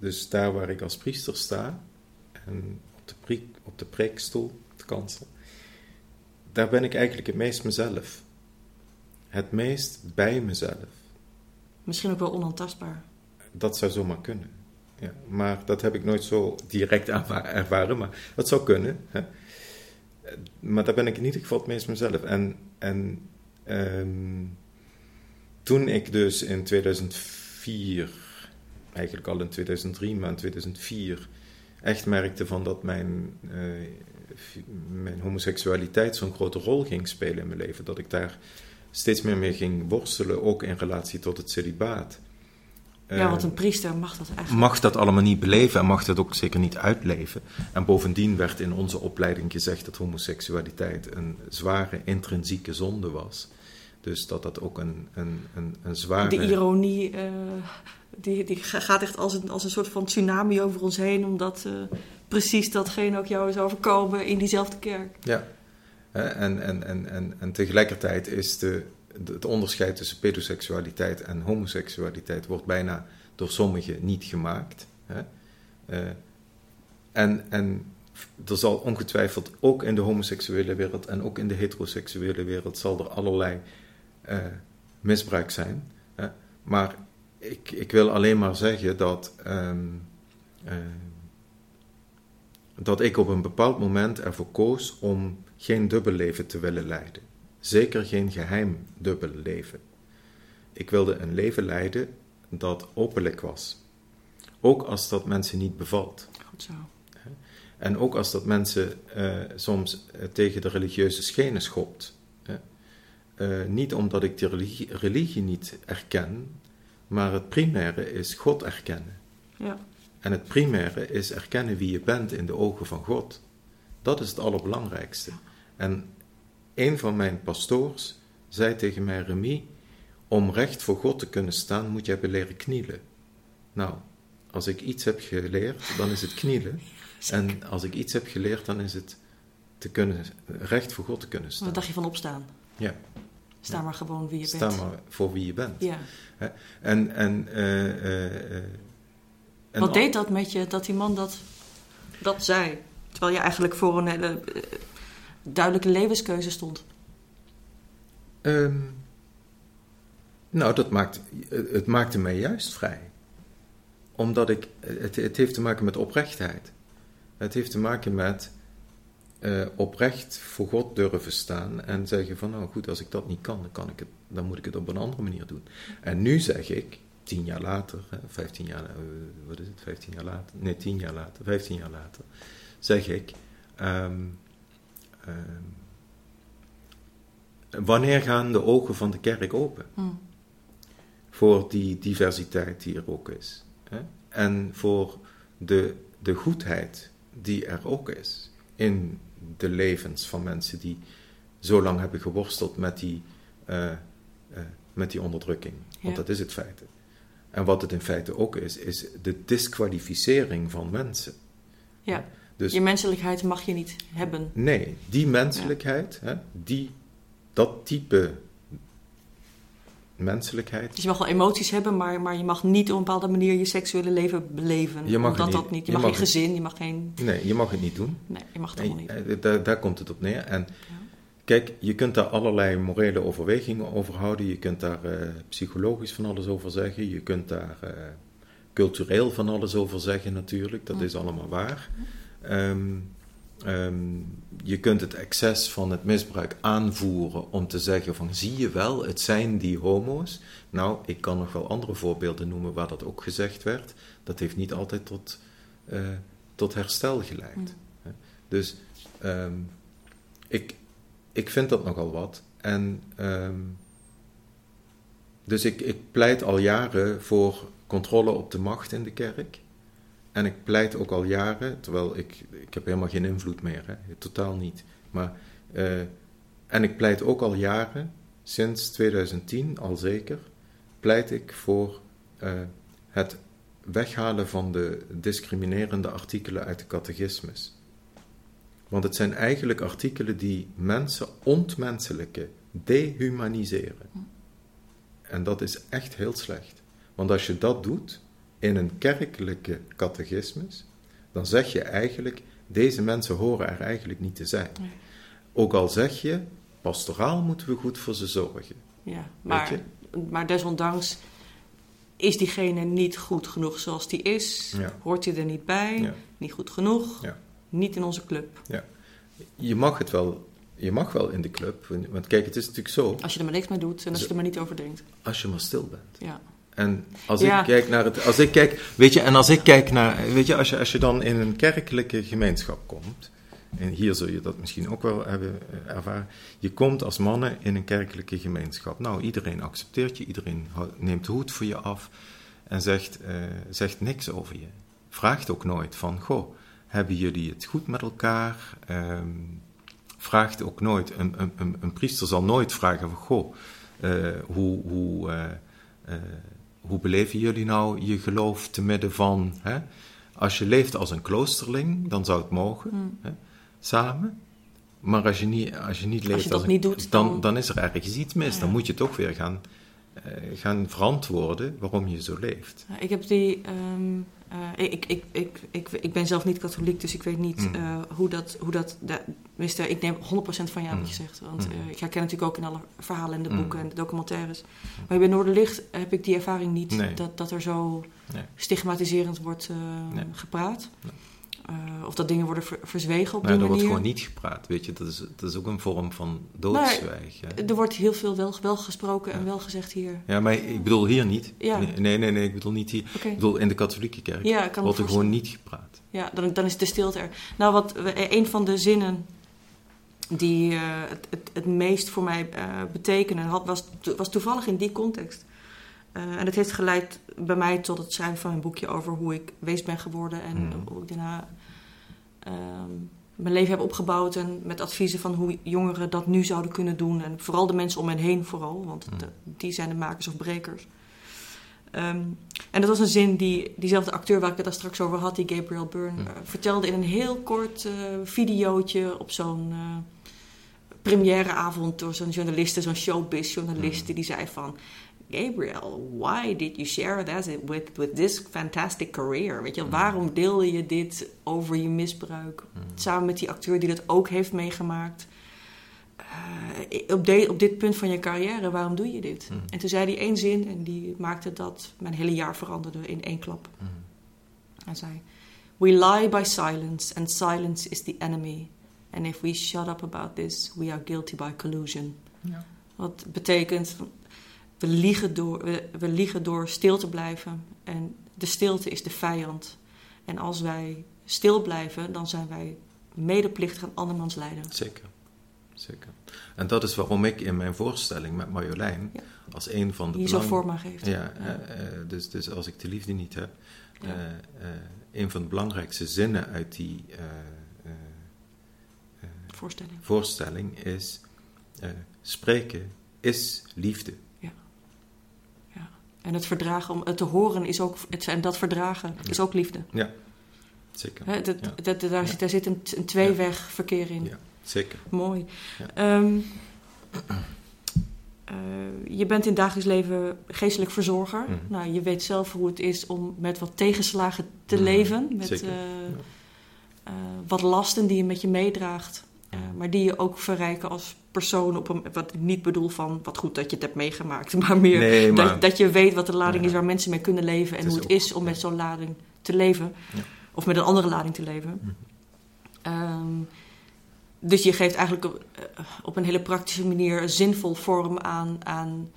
dus daar waar ik als priester sta, en op de, preek, op de preekstoel, de kansel, daar ben ik eigenlijk het meest mezelf. Het meest bij mezelf. Misschien ook wel onaantastbaar. Dat zou zomaar kunnen. Ja, maar dat heb ik nooit zo direct ervaren, maar dat zou kunnen. Hè. Maar daar ben ik in ieder geval het meest mezelf. En, en ehm, toen ik dus in 2004, eigenlijk al in 2003, maar in 2004, echt merkte van dat mijn, eh, mijn homoseksualiteit zo'n grote rol ging spelen in mijn leven, dat ik daar steeds meer mee ging worstelen, ook in relatie tot het celibaat. ja, Eh, want een priester mag dat eigenlijk. mag dat allemaal niet beleven en mag dat ook zeker niet uitleven. En bovendien werd in onze opleiding gezegd dat homoseksualiteit een zware intrinsieke zonde was. Dus dat dat ook een, een, een, een zware... De ironie, eh, die, die ga- gaat echt als een, als een soort van tsunami over ons heen, omdat eh, precies datgene ook jou is overkomen in diezelfde kerk. Ja, en, en, en, en, en tegelijkertijd is de, het onderscheid tussen pedoseksualiteit en homoseksualiteit wordt bijna door sommigen niet gemaakt. Hè? Uh, en, en er zal ongetwijfeld ook in de homoseksuele wereld en ook in de heteroseksuele wereld zal er allerlei uh, misbruik zijn. Hè? Maar ik, ik wil alleen maar zeggen dat, um, uh, dat ik op een bepaald moment ervoor koos om geen dubbelleven te willen leiden. Zeker geen geheim dubbelleven. Ik wilde een leven leiden dat openlijk was. Ook als dat mensen niet bevalt. Goed zo. En ook als dat mensen uh, soms tegen de religieuze schenen schopt. Uh, niet omdat ik de religie, religie, niet erken, maar het primaire is God erkennen. Ja. En het primaire is erkennen wie je bent in de ogen van God. Dat is het allerbelangrijkste. En een van mijn pastoors zei tegen mij: Remy, om recht voor God te kunnen staan, moet je hebben leren knielen. Nou, als ik iets heb geleerd, dan is het knielen. En als ik iets heb geleerd, dan is het te kunnen, recht voor God te kunnen staan. Wat dacht je van opstaan? Ja. Sta ja. maar gewoon wie je Sta bent. Sta maar voor wie je bent. Ja. En, en, uh, uh, en Wat deed dat met je, dat die man dat, dat zei? Terwijl je eigenlijk voor een hele duidelijke levenskeuze stond. Um, nou, dat maakt, het maakte mij juist vrij. Omdat ik, het, het heeft te maken met oprechtheid. Het heeft te maken met uh, oprecht voor God durven staan en zeggen van nou goed, als ik dat niet kan, dan, kan ik het, dan moet ik het op een andere manier doen. En nu zeg ik, tien jaar later, vijftien jaar, uh, wat is het, vijftien jaar later, nee, tien jaar later, vijftien jaar later, zeg ik, um, um, wanneer gaan de ogen van de kerk open? Hmm. Voor die diversiteit die er ook is. Hè? En voor de, de goedheid die er ook is in de levens van mensen die zo lang hebben geworsteld met die, uh, uh, met die onderdrukking. Want Ja. dat is het feit. En wat het in feite ook is, is de disqualificering van mensen. Ja. Dus Je menselijkheid mag je niet hebben. nee, die menselijkheid, hè, die, dat type menselijkheid, Dus je mag wel emoties hebben, maar, maar je mag niet op een bepaalde manier je seksuele leven beleven. Je mag niet. dat niet. Je, Je mag mag geen het- gezin, je mag geen. nee, je mag het niet doen. Nee, je mag het allemaal niet. Eh, daar, daar komt het op neer. En kijk, je kunt daar allerlei morele overwegingen over houden. Je kunt daar eh, psychologisch van alles over zeggen. Je kunt daar eh, cultureel van alles over zeggen natuurlijk. Dat Mm. is allemaal waar. Ehm, ehm, je kunt het excess van het misbruik aanvoeren om te zeggen van zie je wel, het zijn die homo's. Nou, ik kan nog wel andere voorbeelden noemen waar dat ook gezegd werd. Dat heeft niet altijd tot, eh, tot herstel geleid. Mm. Dus ehm, ik, ik vind dat nogal wat. En ehm, dus ik, ik pleit al jaren voor controle op de macht in de kerk. En ik pleit ook al jaren, terwijl ik, ik heb helemaal geen invloed meer, hè, totaal niet. Maar, eh, en ik pleit ook al jaren, sinds 2010 al zeker, pleit ik voor eh, het weghalen van de discriminerende artikelen uit de catechismus. Want het zijn eigenlijk artikelen die mensen ontmenselijken, dehumaniseren. En dat is echt heel slecht. Want als je dat doet in een kerkelijke catechismus, dan zeg je eigenlijk, deze mensen horen er eigenlijk niet te zijn. Nee. Ook al zeg je, pastoraal moeten we goed voor ze zorgen. Ja, maar, maar desondanks is diegene niet goed genoeg zoals die is. Ja. Hoort hij er niet bij? Ja. Niet goed genoeg? Ja. Niet in onze club. Je mag het wel, je mag wel in de club, want kijk, het is natuurlijk zo, Als je er maar niks mee doet en als je er maar niet over denkt. als je maar stil bent. Ja. En als Ja. ik kijk naar het, als ik kijk, weet je, en als ik kijk naar, weet je, als je, als je dan in een kerkelijke gemeenschap komt, en hier zul je dat misschien ook wel hebben eh, ervaren, je komt als mannen in een kerkelijke gemeenschap. Nou, iedereen accepteert je, iedereen neemt de hoed voor je af en zegt, eh, zegt niks over je. Vraagt ook nooit van, goh, hebben jullie het goed met elkaar? Ehm, vraagt ook nooit, een, een, een, een priester zal nooit vragen van, goh, eh, hoe, hoe, hoe beleven jullie nou je geloof te midden van hè, Als je leeft als een kloosterling, dan zou het mogen, Hmm. hè, samen. Maar als je niet, als je niet leeft je als een, niet doet, dan, dan- dan is er ergens iets mis. Ja. Dan moet je toch weer gaan, eh, gaan verantwoorden waarom je zo leeft. Ik heb die. ehm, eh, ik, ik, ik, ik, ik ben zelf niet katholiek, dus ik weet niet Mm. eh, hoe dat. Hoe dat ik neem 100% van jou wat Mm. je zegt. Want Mm. eh, ik herken natuurlijk ook in alle verhalen en de Mm. boeken en de documentaires. Maar bij Noorderlicht heb ik die ervaring niet Nee. dat, dat er zo Nee. stigmatiserend wordt eh, Nee. gepraat. Eh, of dat dingen worden ver- verzwegen op Maar die er wordt manier. gewoon niet gepraat, weet je. Dat is, dat is ook een vorm van doodzwijgen. Er wordt heel veel wel, wel gesproken en wel gezegd hier. Ja, maar ik bedoel hier niet. Ja. Nee, nee, nee, nee, ik bedoel niet hier. Ik bedoel in de katholieke kerk Ja, wordt er gewoon niet gepraat. Ja, dan, dan is de stilte er. Nou, wat we- een van de zinnen die eh, het, het, het meest voor mij eh betekenen had, was, was toevallig in die context. Eh, en het heeft geleid bij mij tot het schrijven van een boekje over hoe ik wees ben geworden en Mhm. hoe ik daarna ehm, mijn leven heb opgebouwd en met adviezen van hoe jongeren dat nu zouden kunnen doen. En vooral de mensen om hen heen vooral, want de- die zijn de makers of brekers. Ehm, en dat was een zin die diezelfde acteur waar ik het daar straks over had, die Gabriel Byrne, Mhm. eh, vertelde in een heel kort eh videootje op zo'n premièreavond door zo'n journaliste, zo'n showbiz-journalist, Mhm. die zei van... Gabriel, why did you share that with, with this fantastic career? Weet je, waarom deelde je dit over je misbruik? Mhm. Samen met die acteur die dat ook heeft meegemaakt. Eh, op, de- op dit punt van je carrière, waarom doe je dit? Mhm. En toen zei hij één zin en die maakte dat mijn hele jaar veranderde in één klap. Mhm. Hij zei: We lie by silence, and silence is the enemy. And if we shut up about this, we are guilty by collusion. Ja. Wat betekent, we liegen, door, we, we liegen door stil te blijven. En de stilte is de vijand. En als wij stil blijven, dan zijn wij medeplichtig aan andermans lijden. Zeker. Zeker. En dat is waarom ik in mijn voorstelling met Marjolein Ja. als een van de Die zo belang- vorm aan geeft. Ja, Ja. eh, eh, dus, dus als ik de liefde niet heb, Ja. eh, een van de belangrijkste zinnen uit die Voorstelling. voorstelling is: spreken is liefde. En het verdragen, om het te horen is ook, het, en dat verdragen is ook liefde. Ja, zeker. Dat, Ja. dat, daar, Ja. zit, daar zit een, een tweeweg verkeer in. Ja, zeker. Mooi. Ehm, eh, je bent in dagelijks leven geestelijk verzorger. Mhm. Nou, je weet zelf hoe het is om met wat tegenslagen te Mhm, leven. Met eh, eh, wat lasten die je met je meedraagt. Eh, maar die je ook verrijken als persoon. Op een, wat ik niet bedoel van wat goed dat je het hebt meegemaakt. [LAUGHS] Maar meer Nee, maar dat, dat je weet wat de lading Ja. is waar mensen mee kunnen leven. En hoe het ook- is om met zo'n lading te leven. Ja. Of met een andere lading te leven. Mhm. Ehm, dus je geeft eigenlijk op, eh, op een hele praktische manier zinvol vorm aan, aan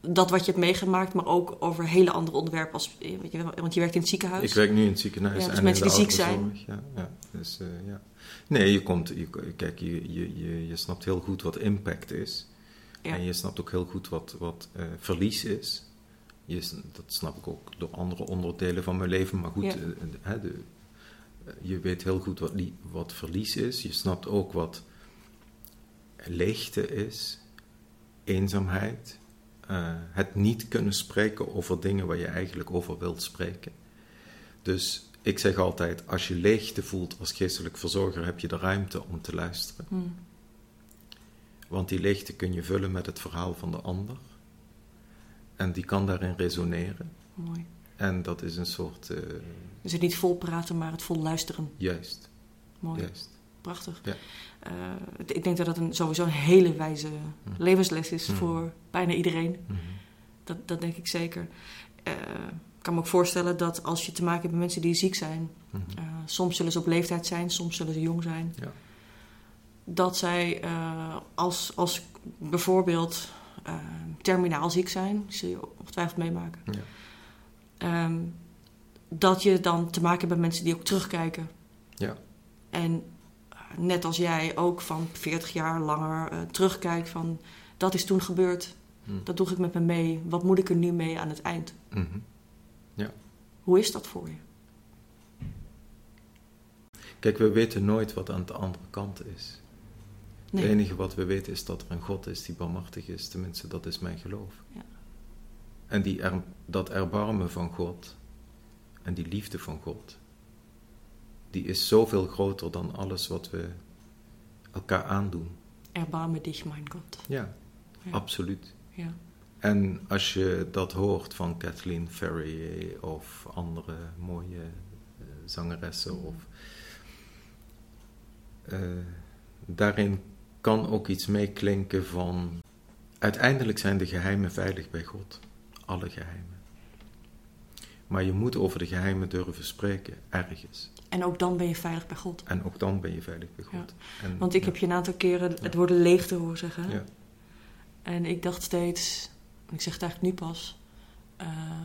dat wat je hebt meegemaakt, maar ook over hele andere onderwerpen. Als, eh, weet je, want je werkt in het ziekenhuis. Ik werk nu in het ziekenhuis Ja, dus en mensen die ziek ouderenzorg. Ja, ja, dus, eh, ja. Nee, je komt, je, kijk, je, je, je, je snapt heel goed wat impact is. Ja. En je snapt ook heel goed wat, wat eh, verlies is. Je, dat snap ik ook door andere onderdelen van mijn leven. Maar goed, Ja. de, je weet heel goed wat, wat verlies is. Je snapt ook wat leegte is, eenzaamheid. Eh, het niet kunnen spreken over dingen waar je eigenlijk over wilt spreken. Dus ik zeg altijd, als je leegte voelt als geestelijk verzorger, heb je de ruimte om te luisteren. Hm, Want die leegte kun je vullen met het verhaal van de ander. En die kan daarin resoneren. mooi. En dat is een soort, eh, Dus het niet vol praten, maar het vol luisteren. juist, Mooi, juist. prachtig. Ja. Eh, ik denk dat dat een, sowieso een hele wijze levensles is Mhm. voor bijna iedereen. Mhm. Dat, dat denk ik zeker. Eh, ik kan me ook voorstellen dat als je te maken hebt met mensen die ziek zijn, eh, soms zullen ze op leeftijd zijn, soms zullen ze jong zijn, Ja. dat zij eh, als, als bijvoorbeeld eh, terminaal ziek zijn, die zul je ongetwijfeld meemaken, Ja. ehm, dat je dan te maken hebt met mensen die ook terugkijken. Ja. En eh, net als jij ook van 40 jaar langer eh, terugkijkt van dat is toen gebeurd, Mhm. dat droeg ik met me mee, wat moet ik er nu mee aan het eind? Mhm. Hoe is dat voor je? Kijk, we weten nooit wat aan de andere kant is. Nee. Het enige wat we weten is dat er een God is die barmhartig is. Tenminste, dat is mijn geloof. Ja. En die er, dat erbarmen van God en die liefde van God, die is zoveel groter dan alles wat we elkaar aandoen. Erbarme dich, mein Gott. Ja, Ja. absoluut. Ja. En als je dat hoort van Kathleen Ferrier of andere mooie eh, zangeressen, of, eh, daarin kan ook iets meeklinken van. Uiteindelijk zijn de geheimen veilig bij God. Alle geheimen. Maar je moet over de geheimen durven spreken, ergens. En ook dan ben je veilig bij God. En ook dan ben je veilig bij God. En, Want ik ja, heb je een aantal keren het woord leegte horen zeggen. Ja. En ik dacht steeds, en ik zeg het eigenlijk nu pas, eh,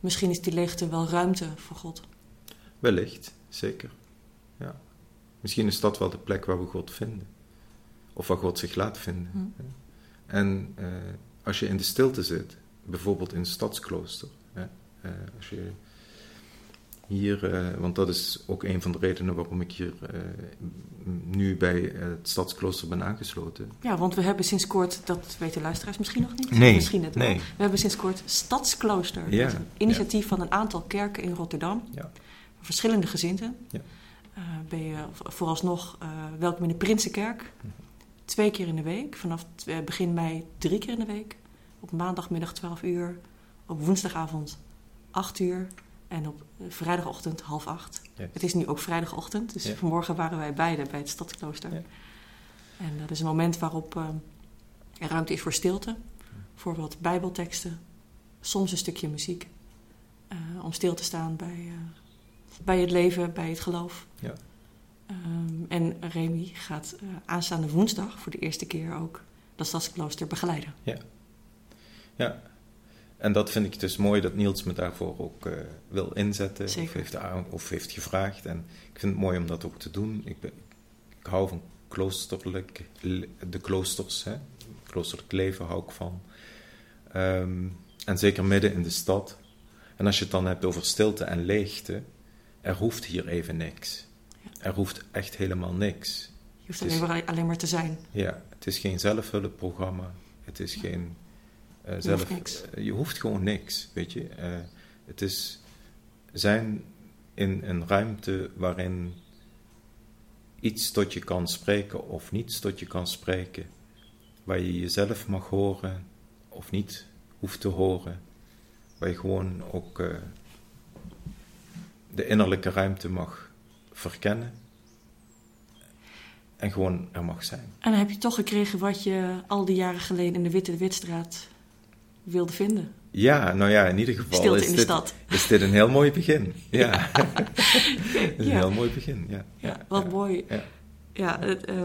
misschien is die leegte wel ruimte voor God. Wellicht, zeker. Ja. Misschien is dat wel de plek waar we God vinden. Of waar God zich laat vinden. Hm. En eh, als je in de stilte zit, bijvoorbeeld in het stadsklooster. Eh, als je hier, eh, want dat is ook een van de redenen waarom ik hier eh, nu bij het stadsklooster ben aangesloten. Ja, want we hebben sinds kort, dat weten luisteraars misschien nog niet. Nee, Misschien net wel. We hebben sinds kort Stadsklooster. Ja, een initiatief van een aantal kerken in Rotterdam. Ja. Verschillende gezinten. Ja. Ben je vo- vooralsnog eh, welkom in de Prinsenkerk. Mhm. Twee keer in de week. Vanaf begin mei drie keer in de week. Op maandagmiddag 12 uur. Op woensdagavond 8 uur. En op eh, vrijdagochtend half acht. Yes. Het is nu ook vrijdagochtend. Dus Ja. vanmorgen waren wij beide bij het Stadsklooster. Ja. En dat is een moment waarop eh, er ruimte is voor stilte. Voor wat bijbelteksten. Soms een stukje muziek. eh, om stil te staan bij, bij het leven, bij het geloof. Ja. Ehm, en Remy gaat aanstaande woensdag voor de eerste keer ook dat stadsklooster begeleiden. Ja. En dat vind ik dus mooi dat Niels me daarvoor ook eh, wil inzetten. Of heeft, aan- of heeft gevraagd. En ik vind het mooi om dat ook te doen. Ik, ben, ik hou van kloosterlijk, de kloosters. Hè? Kloosterlijk leven hou ik van. Ehm, en zeker midden in de stad. En als je het dan hebt over stilte en leegte. Er hoeft hier even niks. Er hoeft echt helemaal niks. Je hoeft is- maar, alleen maar te zijn. Ja, het is geen zelfhulpprogramma. Het is geen eh, hoeft zelf. niks. eh, je hoeft gewoon niks, weet je. Eh, het is zijn in een ruimte waarin iets tot je kan spreken of niets tot je kan spreken, waar je jezelf mag horen of niet hoeft te horen, waar je gewoon ook de innerlijke ruimte mag verkennen en gewoon er mag zijn. En dan heb je toch gekregen wat je al die jaren geleden in de Witte Witstraat wilde vinden. Ja, nou ja, in ieder geval Stilte is, in de dit, stad. is dit een heel mooi begin. [LAUGHS] Ja, is [LAUGHS] een heel mooi begin. Ja, Ja, wat mooi. Ja. Ja, het, eh,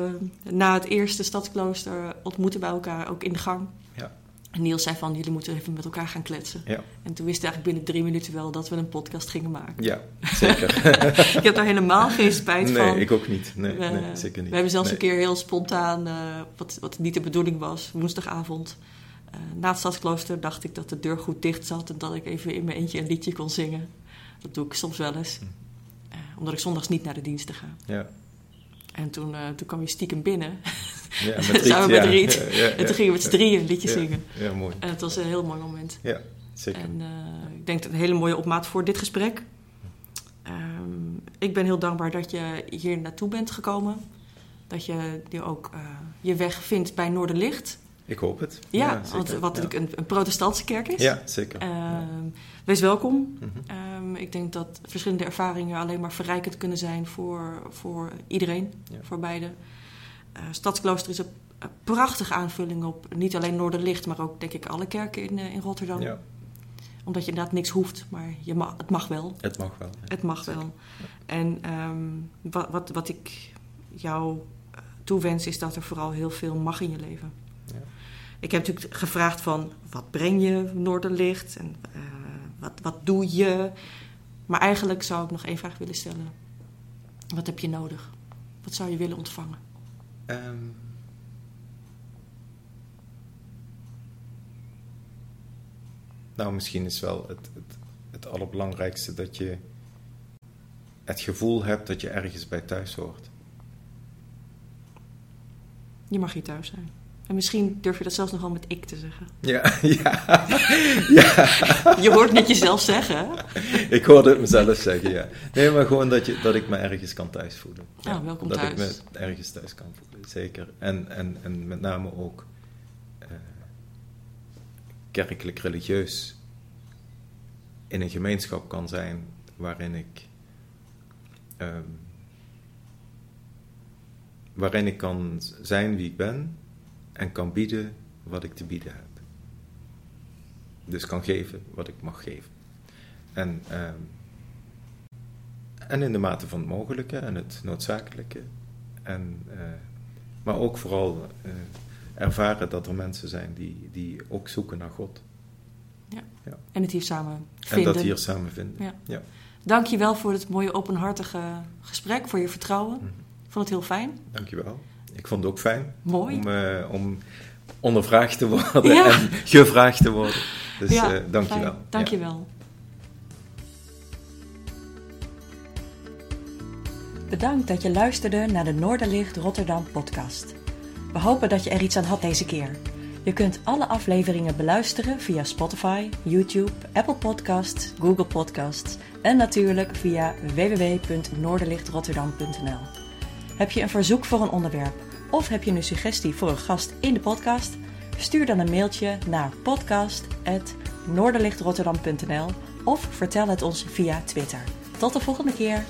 na het eerste stadsklooster ontmoeten we elkaar ook in de gang. Ja. En Niels zei van, jullie moeten even met elkaar gaan kletsen. Ja. En toen wisten we eigenlijk binnen drie minuten wel dat we een podcast gingen maken. ja, zeker. [LAUGHS] ik heb daar helemaal geen spijt nee, van. ik ook niet. Nee, we, nee zeker niet. we hebben zelfs Nee. een keer heel spontaan, eh, wat, wat niet de bedoeling was, woensdagavond. Eh, na het stadsklooster dacht ik dat de deur goed dicht zat en dat ik even in mijn eentje een liedje kon zingen. Dat doe ik soms wel eens. Hm. Eh, omdat ik zondags niet naar de diensten ga. Ja, En toen, eh, toen kwam je stiekem binnen. ja [LAUGHS] met Samen met ja. Riet. Ja, ja, en toen gingen we met z'n drieën een liedje zingen. Ja, mooi. En het was een heel mooi moment. Ja, zeker. En ik denk dat een hele mooie opmaat voor dit gesprek. Ehm, ik ben heel dankbaar dat je hier naartoe bent gekomen. Dat je, je ook je weg vindt bij Noorderlicht. Ik hoop het. Ja, want, wat ja. natuurlijk een, een protestantse kerk is. Ja, zeker. Ehm, wees welkom. Mhm. Ehm, ik denk dat verschillende ervaringen alleen maar verrijkend kunnen zijn voor, voor iedereen, voor beide. Eh Stadsklooster is een, een prachtige aanvulling op niet alleen Noorderlicht, maar ook denk ik alle kerken in, eh, in Rotterdam. Ja, Omdat je inderdaad niks hoeft, maar je mag, het mag wel. het mag wel. Het mag wel. En ehm, wat, wat, wat ik jou eh, toewens is dat er vooral heel veel mag in je leven. Ik heb natuurlijk gevraagd van wat breng je Noorderlicht en eh, wat, wat doe je. Maar eigenlijk zou ik nog één vraag willen stellen. Wat heb je nodig? Wat zou je willen ontvangen? Ehm, nou, misschien is wel het, het, het allerbelangrijkste dat je het gevoel hebt dat je ergens bij thuis hoort. Je mag hier thuis zijn. En misschien durf je dat zelfs nog wel met ik te zeggen. Ja, [LAUGHS] ja, ja. [LAUGHS] Je hoort niet jezelf zeggen. Ik hoorde het mezelf zeggen, ja. Nee, maar gewoon dat, je, dat ik me ergens kan thuis voelen. Ja, welkom dat thuis. ik me ergens thuis kan voelen, zeker. En, en, en met name ook eh, kerkelijk religieus in een gemeenschap kan zijn waarin ik ehm, waarin ik kan zijn wie ik ben en kan bieden wat ik te bieden heb. Dus kan geven wat ik mag geven. En, ehm, en in de mate van het mogelijke en het noodzakelijke. En, eh, maar ook vooral eh, ervaren dat er mensen zijn die, die ook zoeken naar God. Ja. Ja. En het hier samen En vinden. dat hier samen vinden. Ja. Ja. Dank je wel voor het mooie openhartige gesprek, voor je vertrouwen. Mhm. Ik vond het heel fijn. Dankjewel. Ik vond het ook fijn Mooi. om, eh, om ondervraagd te worden Ja. en gevraagd te worden. Dus ja, eh dankjewel. fijn. Dank je Ja. wel. Bedankt dat je luisterde naar de Noorderlicht Rotterdam podcast. We hopen dat je er iets aan had deze keer. Je kunt alle afleveringen beluisteren via Spotify, YouTube, Apple Podcasts, Google Podcasts en natuurlijk via www.noorderlichtrotterdam.nl. Heb je een verzoek voor een onderwerp of heb je een suggestie voor een gast in de podcast? Stuur dan een mailtje naar podcast.noorderlichtrotterdam.nl of vertel het ons via Twitter. Tot de volgende keer!